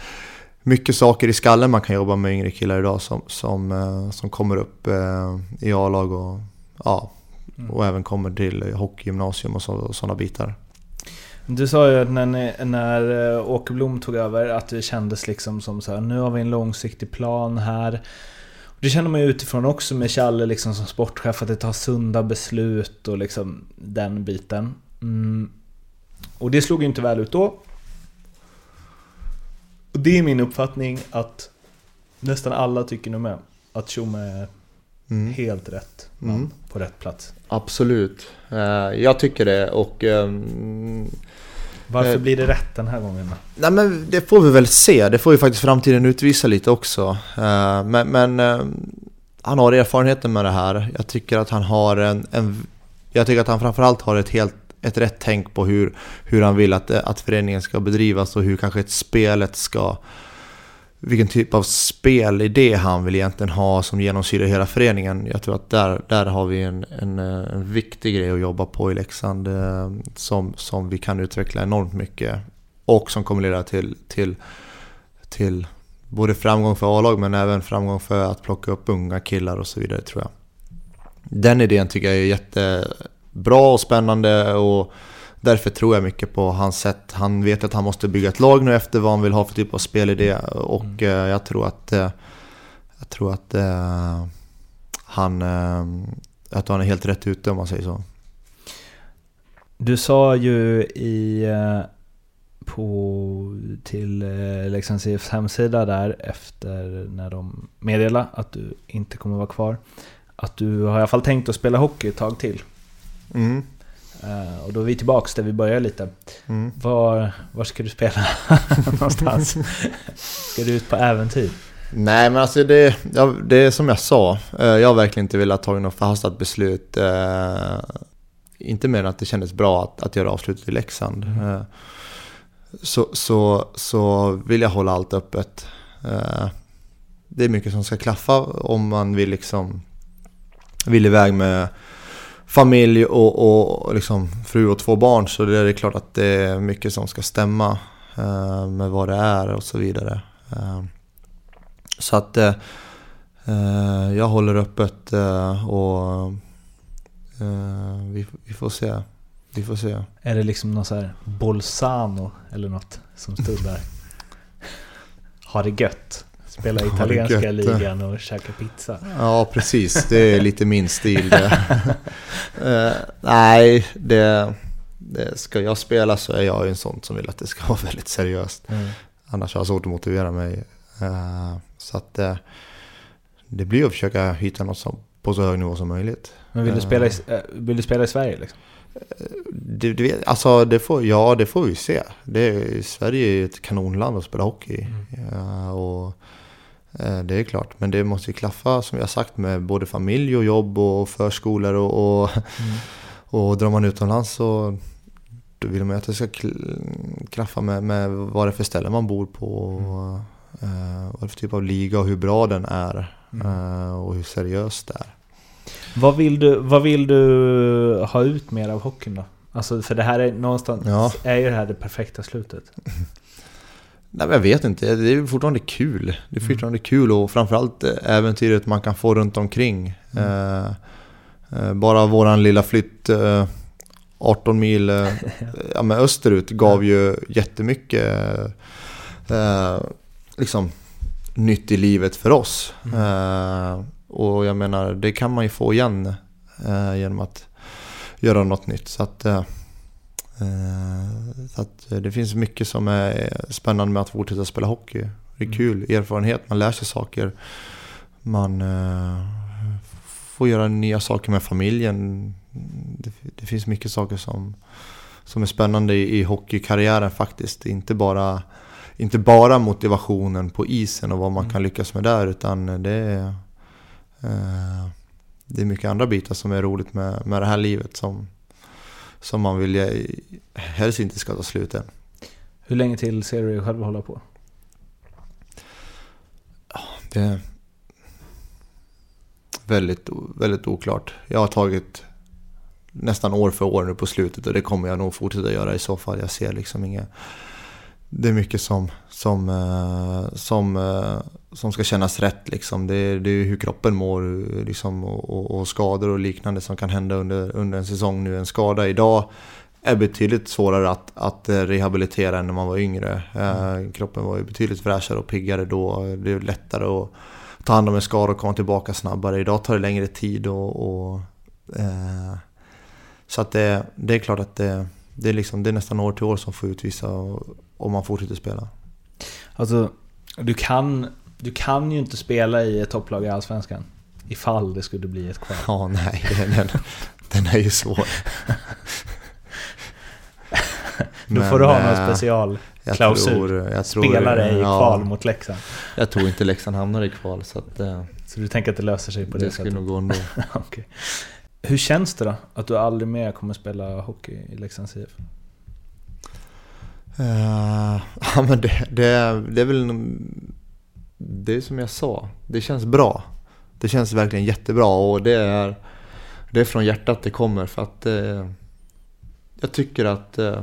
mycket saker i skallen man kan jobba med yngre killar idag som, som, eh, som kommer upp eh, i A-lag och, ja, och även kommer till hockeygymnasium och, så, och sådana bitar. Du sa ju när, ni, när Åke Blom tog över att det kändes liksom som så här, nu har vi en långsiktig plan här. Det känner man ju utifrån också med Challe liksom som sportchef, att det tar sunda beslut och liksom den biten. Mm. Och det slog ju inte väl ut då. Och det är min uppfattning att nästan alla tycker nog med. Att Tjomme är Mm. helt rätt man Mm. på rätt plats. Absolut. Eh, jag tycker det och ehm, Varför Eh. blir det rätt den här gången? Nej men det får vi väl se, det får ju faktiskt framtiden utvisa lite också. Eh, Men, men eh, han har erfarenheten med det här. Jag tycker att han har en, en Jag tycker att han framförallt har ett helt ett rätt tänk på hur, hur han vill att, att föreningen ska bedrivas och hur kanske ett spelet ska vilken typ av spelidé han vill egentligen ha som genomsyrar hela föreningen. Jag tror att där, där har vi en, en, eh, en viktig grej att jobba på i Leksand eh, som, som vi kan utveckla enormt mycket och som kommer leda till, till, till både framgång för A-lag men även framgång för att plocka upp unga killar och så vidare tror jag. Den idén tycker jag är jättebra och spännande och därför tror jag mycket på hans sätt. Han vet att han måste bygga ett lag nu efter vad han vill ha för typ av spelidé och eh, jag tror att eh, jag tror att eh, han eh, att han är helt rätt ute om man säger så. Du sa ju i på, till Leksands IFs hemsida där efter när de meddelade att du inte kommer vara kvar. Att du har i alla fall tänkt att spela hockey ett tag till. Mm. Eh, och då är vi tillbaks där vi började lite. Mm. Var, var ska du spela någonstans? Ska du ut på äventyr? Nej men alltså det, ja, det är som jag sa, eh, jag har verkligen inte velat ta något förhastat beslut. eh, Inte mer än att det kändes bra att, att göra avslutet i Leksand. Eh, Så, så, så vill jag hålla allt öppet. Det är mycket som ska klaffa om man vill liksom vill iväg med familj och, och, och liksom fru och två barn så det är klart att det är mycket som ska stämma eh, med vad det är och så vidare. Eh, så att eh, jag håller öppet och vi, vi får se. Vi får se. Är det liksom någon så här Bolzano eller något som stod där? Ha det gött. Spela Ja, det är italienska ligan och käka pizza. Ja, precis. Det är lite min stil det. Eh, nej, det, det, ska jag spela så är jag ju en sån som vill att det ska vara väldigt seriöst. Mm. Annars har jag svårt att motivera mig. Eh, så att eh, det blir att försöka hitta något som, på så hög nivå som möjligt. Men vill du, spela i, vill du spela i Sverige liksom? Det, du vet, alltså det får, ja, det får vi se. Det Sverige är ju ett kanonland att spela hockey i. Ja, och, eh, det är klart, men det måste ju klaffa som jag sagt med både familj och jobb och förskolor och, och, och drar man utomlands så då vill man ju att det ska kl- klaffa med, med vad det är för ställe man bor på och eh, vad det är för typ av liga och hur bra den är eh, och hur seriöst det är. Vad vill, du, vad vill du ha ut mer av hockeyn då? Alltså för det här är någonstans, Ja. är ju det här det perfekta slutet. Nej, jag vet inte, det är fortfarande kul. Det är fortfarande kul och framförallt eh, äventyret man kan få runt omkring. Eh, eh, bara våran lilla flytt eh, 18 mil eh, ja, men österut gav ju jättemycket eh, liksom, nytt i livet för oss. Eh, och jag menar, det kan man ju få igen genom att göra något nytt. Så att, Så att eh, det finns mycket som är spännande med att fortsätta spela hockey. Det är kul, erfarenhet, man lär sig saker. Man eh, får göra nya saker med familjen. Det, det finns mycket saker som, som är spännande i, i hockeykarriären faktiskt. Inte bara, inte bara motivationen på isen och vad man kan lyckas med där utan det är, eh, det är mycket andra bitar som är roligt med, med det här livet som, som man vill helst inte ska ta slut än. Hur länge till ser du dig själv hålla på? Det är väldigt, väldigt oklart. Jag har tagit nästan år för år nu på slutet och det kommer jag nog fortsätta göra i så fall. Jag ser liksom inga... Det är mycket som, som, eh, som, eh, som ska kännas rätt liksom. Det är, det är hur kroppen mår liksom, och, och, och skador och liknande som kan hända under, under en säsong nu. En skada idag är betydligt svårare att, att eh, rehabilitera än när man var yngre. Mm. kroppen var ju betydligt fräschare och piggare då. Det är lättare att ta hand om en skada och komma tillbaka snabbare. Idag tar det längre tid och... och eh, så att det, det är klart att det, det, är liksom, det är nästan år till år som får utvisa om man fortsätter spela. Alltså, du kan, du kan ju inte spela i ett topplag i Allsvenskan. Ifall det skulle bli ett kval. Ja, nej, den, den, är ju svår. Då får du ha någon eh, specialklausul. Jag tror, jag tror, Spelare i ja, kval mot Leksand. Jag tror inte Leksand hamnar i kval så att, eh, Så du tänker att det löser sig på det, det skulle sättet? nog gå ändå. Okej. Hur känns det då? Att du aldrig mer kommer spela hockey i Leksands IF? Uh, ja men det, det, det är väl... Det är som jag sa, det känns bra. Det känns verkligen jättebra och det är, det är från hjärtat det kommer för att eh, jag tycker att eh,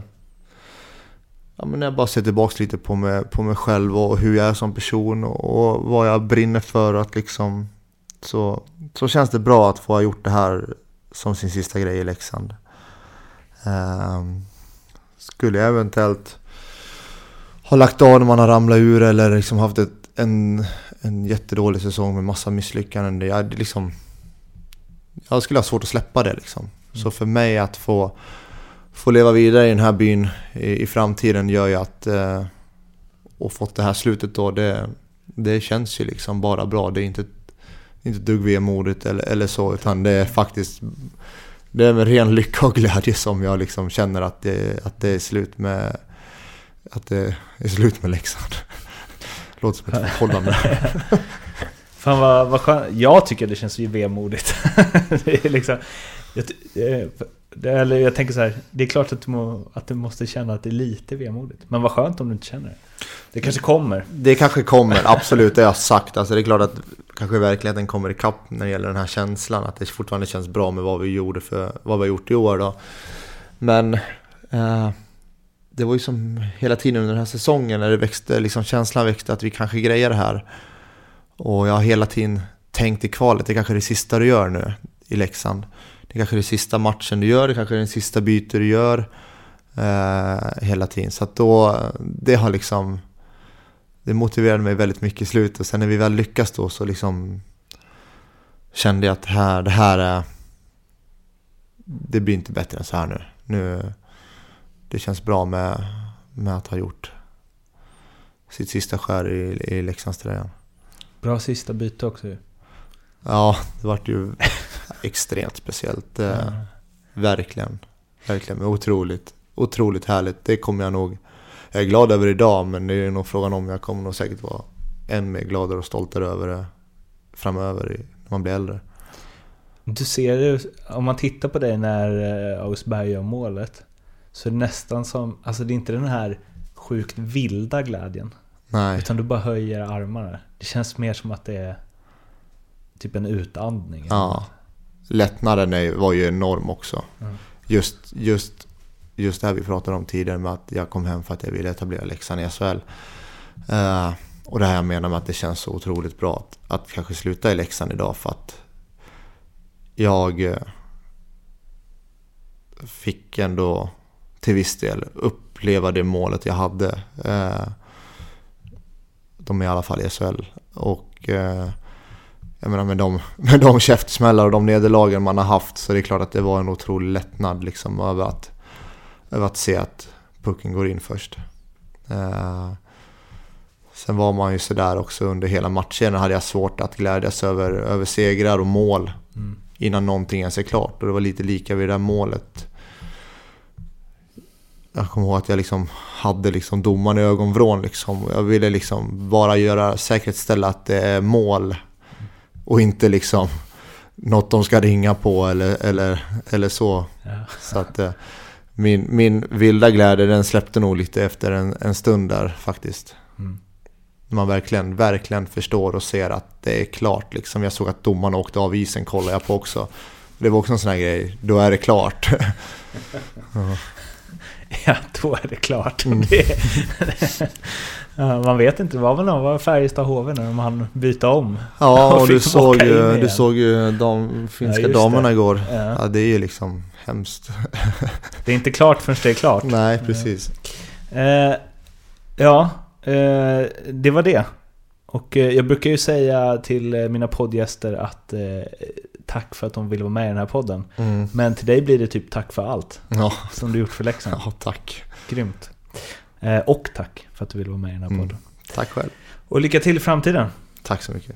ja, men när jag bara ser tillbaka lite på mig, på mig själv och hur jag är som person och, och vad jag brinner för att liksom så, så känns det bra att få ha gjort det här som sin sista grej i Leksand. Ehm, skulle jag eventuellt ha lagt av när man har ramlat ur eller liksom haft ett, en, en jättedålig säsong med massa misslyckanden. Jag, liksom, jag skulle ha svårt att släppa det liksom. Så för mig att få, få leva vidare i den här byn i, i framtiden gör ju att... Eh, och fått det här slutet då, det, det känns ju liksom bara bra. Det är inte, inte dugg vemodigt eller, eller så, utan det är faktiskt... Det är med ren lycka och glädje som jag liksom känner att det, att det är slut med... Att det är slut med Leksand. Låter som ett förhållande. Fan vad, vad skönt. Jag tycker det känns ju vemodigt. det är liksom... Jag, eh, det, eller jag tänker så här, det är klart att du, må, att du måste känna att det är lite vemodigt. Men vad skönt om du inte känner det. Det kanske kommer. Det kanske kommer, absolut, det har jag sagt. Alltså det är klart att kanske verkligheten kommer ikapp när det gäller den här känslan. Att det fortfarande känns bra med vad vi gjorde för vad vi har gjort i år då. Men eh, det var ju som hela tiden under den här säsongen när det växte, liksom känslan växte att vi kanske grejer det här. Och jag har hela tiden tänkt i kvalet, det kanske är det sista du gör nu i Leksand. Det kanske är det sista matchen du gör, det kanske är den sista bytet du gör. Eh, hela tiden. Så att då, det har liksom det motiverade mig väldigt mycket i slutet. Och sen när vi väl lyckas då så liksom kände jag att det här, det här är... Det blir inte bättre än så här nu. nu det känns bra med, med att ha gjort sitt sista skär i, i Leksandströjan. Bra sista byte också ju. Ja, det vart ju extremt speciellt. Eh, verkligen. Verkligen. Otroligt. Otroligt härligt. Det kommer jag nog... Jag är glad över idag, men det är nog frågan om jag kommer nog säkert vara än mer gladare och stoltare över det framöver när man blir äldre. Du ser det, om man tittar på dig när eh, Augsberg gör målet, så är det nästan som, alltså det är inte den här sjukt vilda glädjen. Nej. Utan du bara höjer armarna. Det känns mer som att det är typ en utandning. Ja. Lättnaden är, var ju enorm också. Mm. Just, just, just det här vi pratade om tidigare med att jag kom hem för att jag ville etablera Leksand i SHL. Eh, och det här jag menar med att det känns så otroligt bra att, att kanske sluta i Leksand idag för att jag eh, fick ändå till viss del uppleva det målet jag hade. Eh, de är i alla fall i SHL. Och eh, jag menar med de, med de käftsmällar och de nederlagen man har haft så är det klart att det var en otrolig lättnad liksom över att, över att se att pucken går in först. Eh, sen var man ju sådär också under hela matchen hade jag svårt att glädjas över, över segrar och mål Mm. innan någonting ens är klart. Och det var lite lika vid det där målet. Jag kommer ihåg att jag liksom hade liksom domaren i ögonvrån. Liksom. Jag ville liksom bara göra säkerhetsställa att det är mål. Och inte liksom något de ska ringa på eller, eller, eller så. Ja. Så att eh, min, min vilda glädje den släppte nog lite efter en, en stund där faktiskt. Mm. Man verkligen, verkligen förstår och ser att det är klart. Liksom. Jag såg att domaren åkte av isen, kollade jag på också. Det var också en sån här grej, då är det klart. Ja, då är det klart. Mm. Det, ja, man vet inte, det var väl någon var Färjestad HV när de hann byta om. Ja, Och du såg, ju, du såg ju de finska just damerna det. igår. Ja. Ja, det är ju liksom hemskt. Det är inte klart förrän det är klart. Nej, precis. Eh, ja, eh, det var det. Och eh, jag brukar ju säga till eh, mina poddgäster att eh, tack för att de ville vara med i den här podden. Mm. Men till dig blir det typ tack för allt Ja, som du gjort för Leksand. ja, tack. Grymt. Eh, och tack för att du ville vara med i den här Mm. podden. Tack själv. Och lycka till i framtiden. Tack så mycket.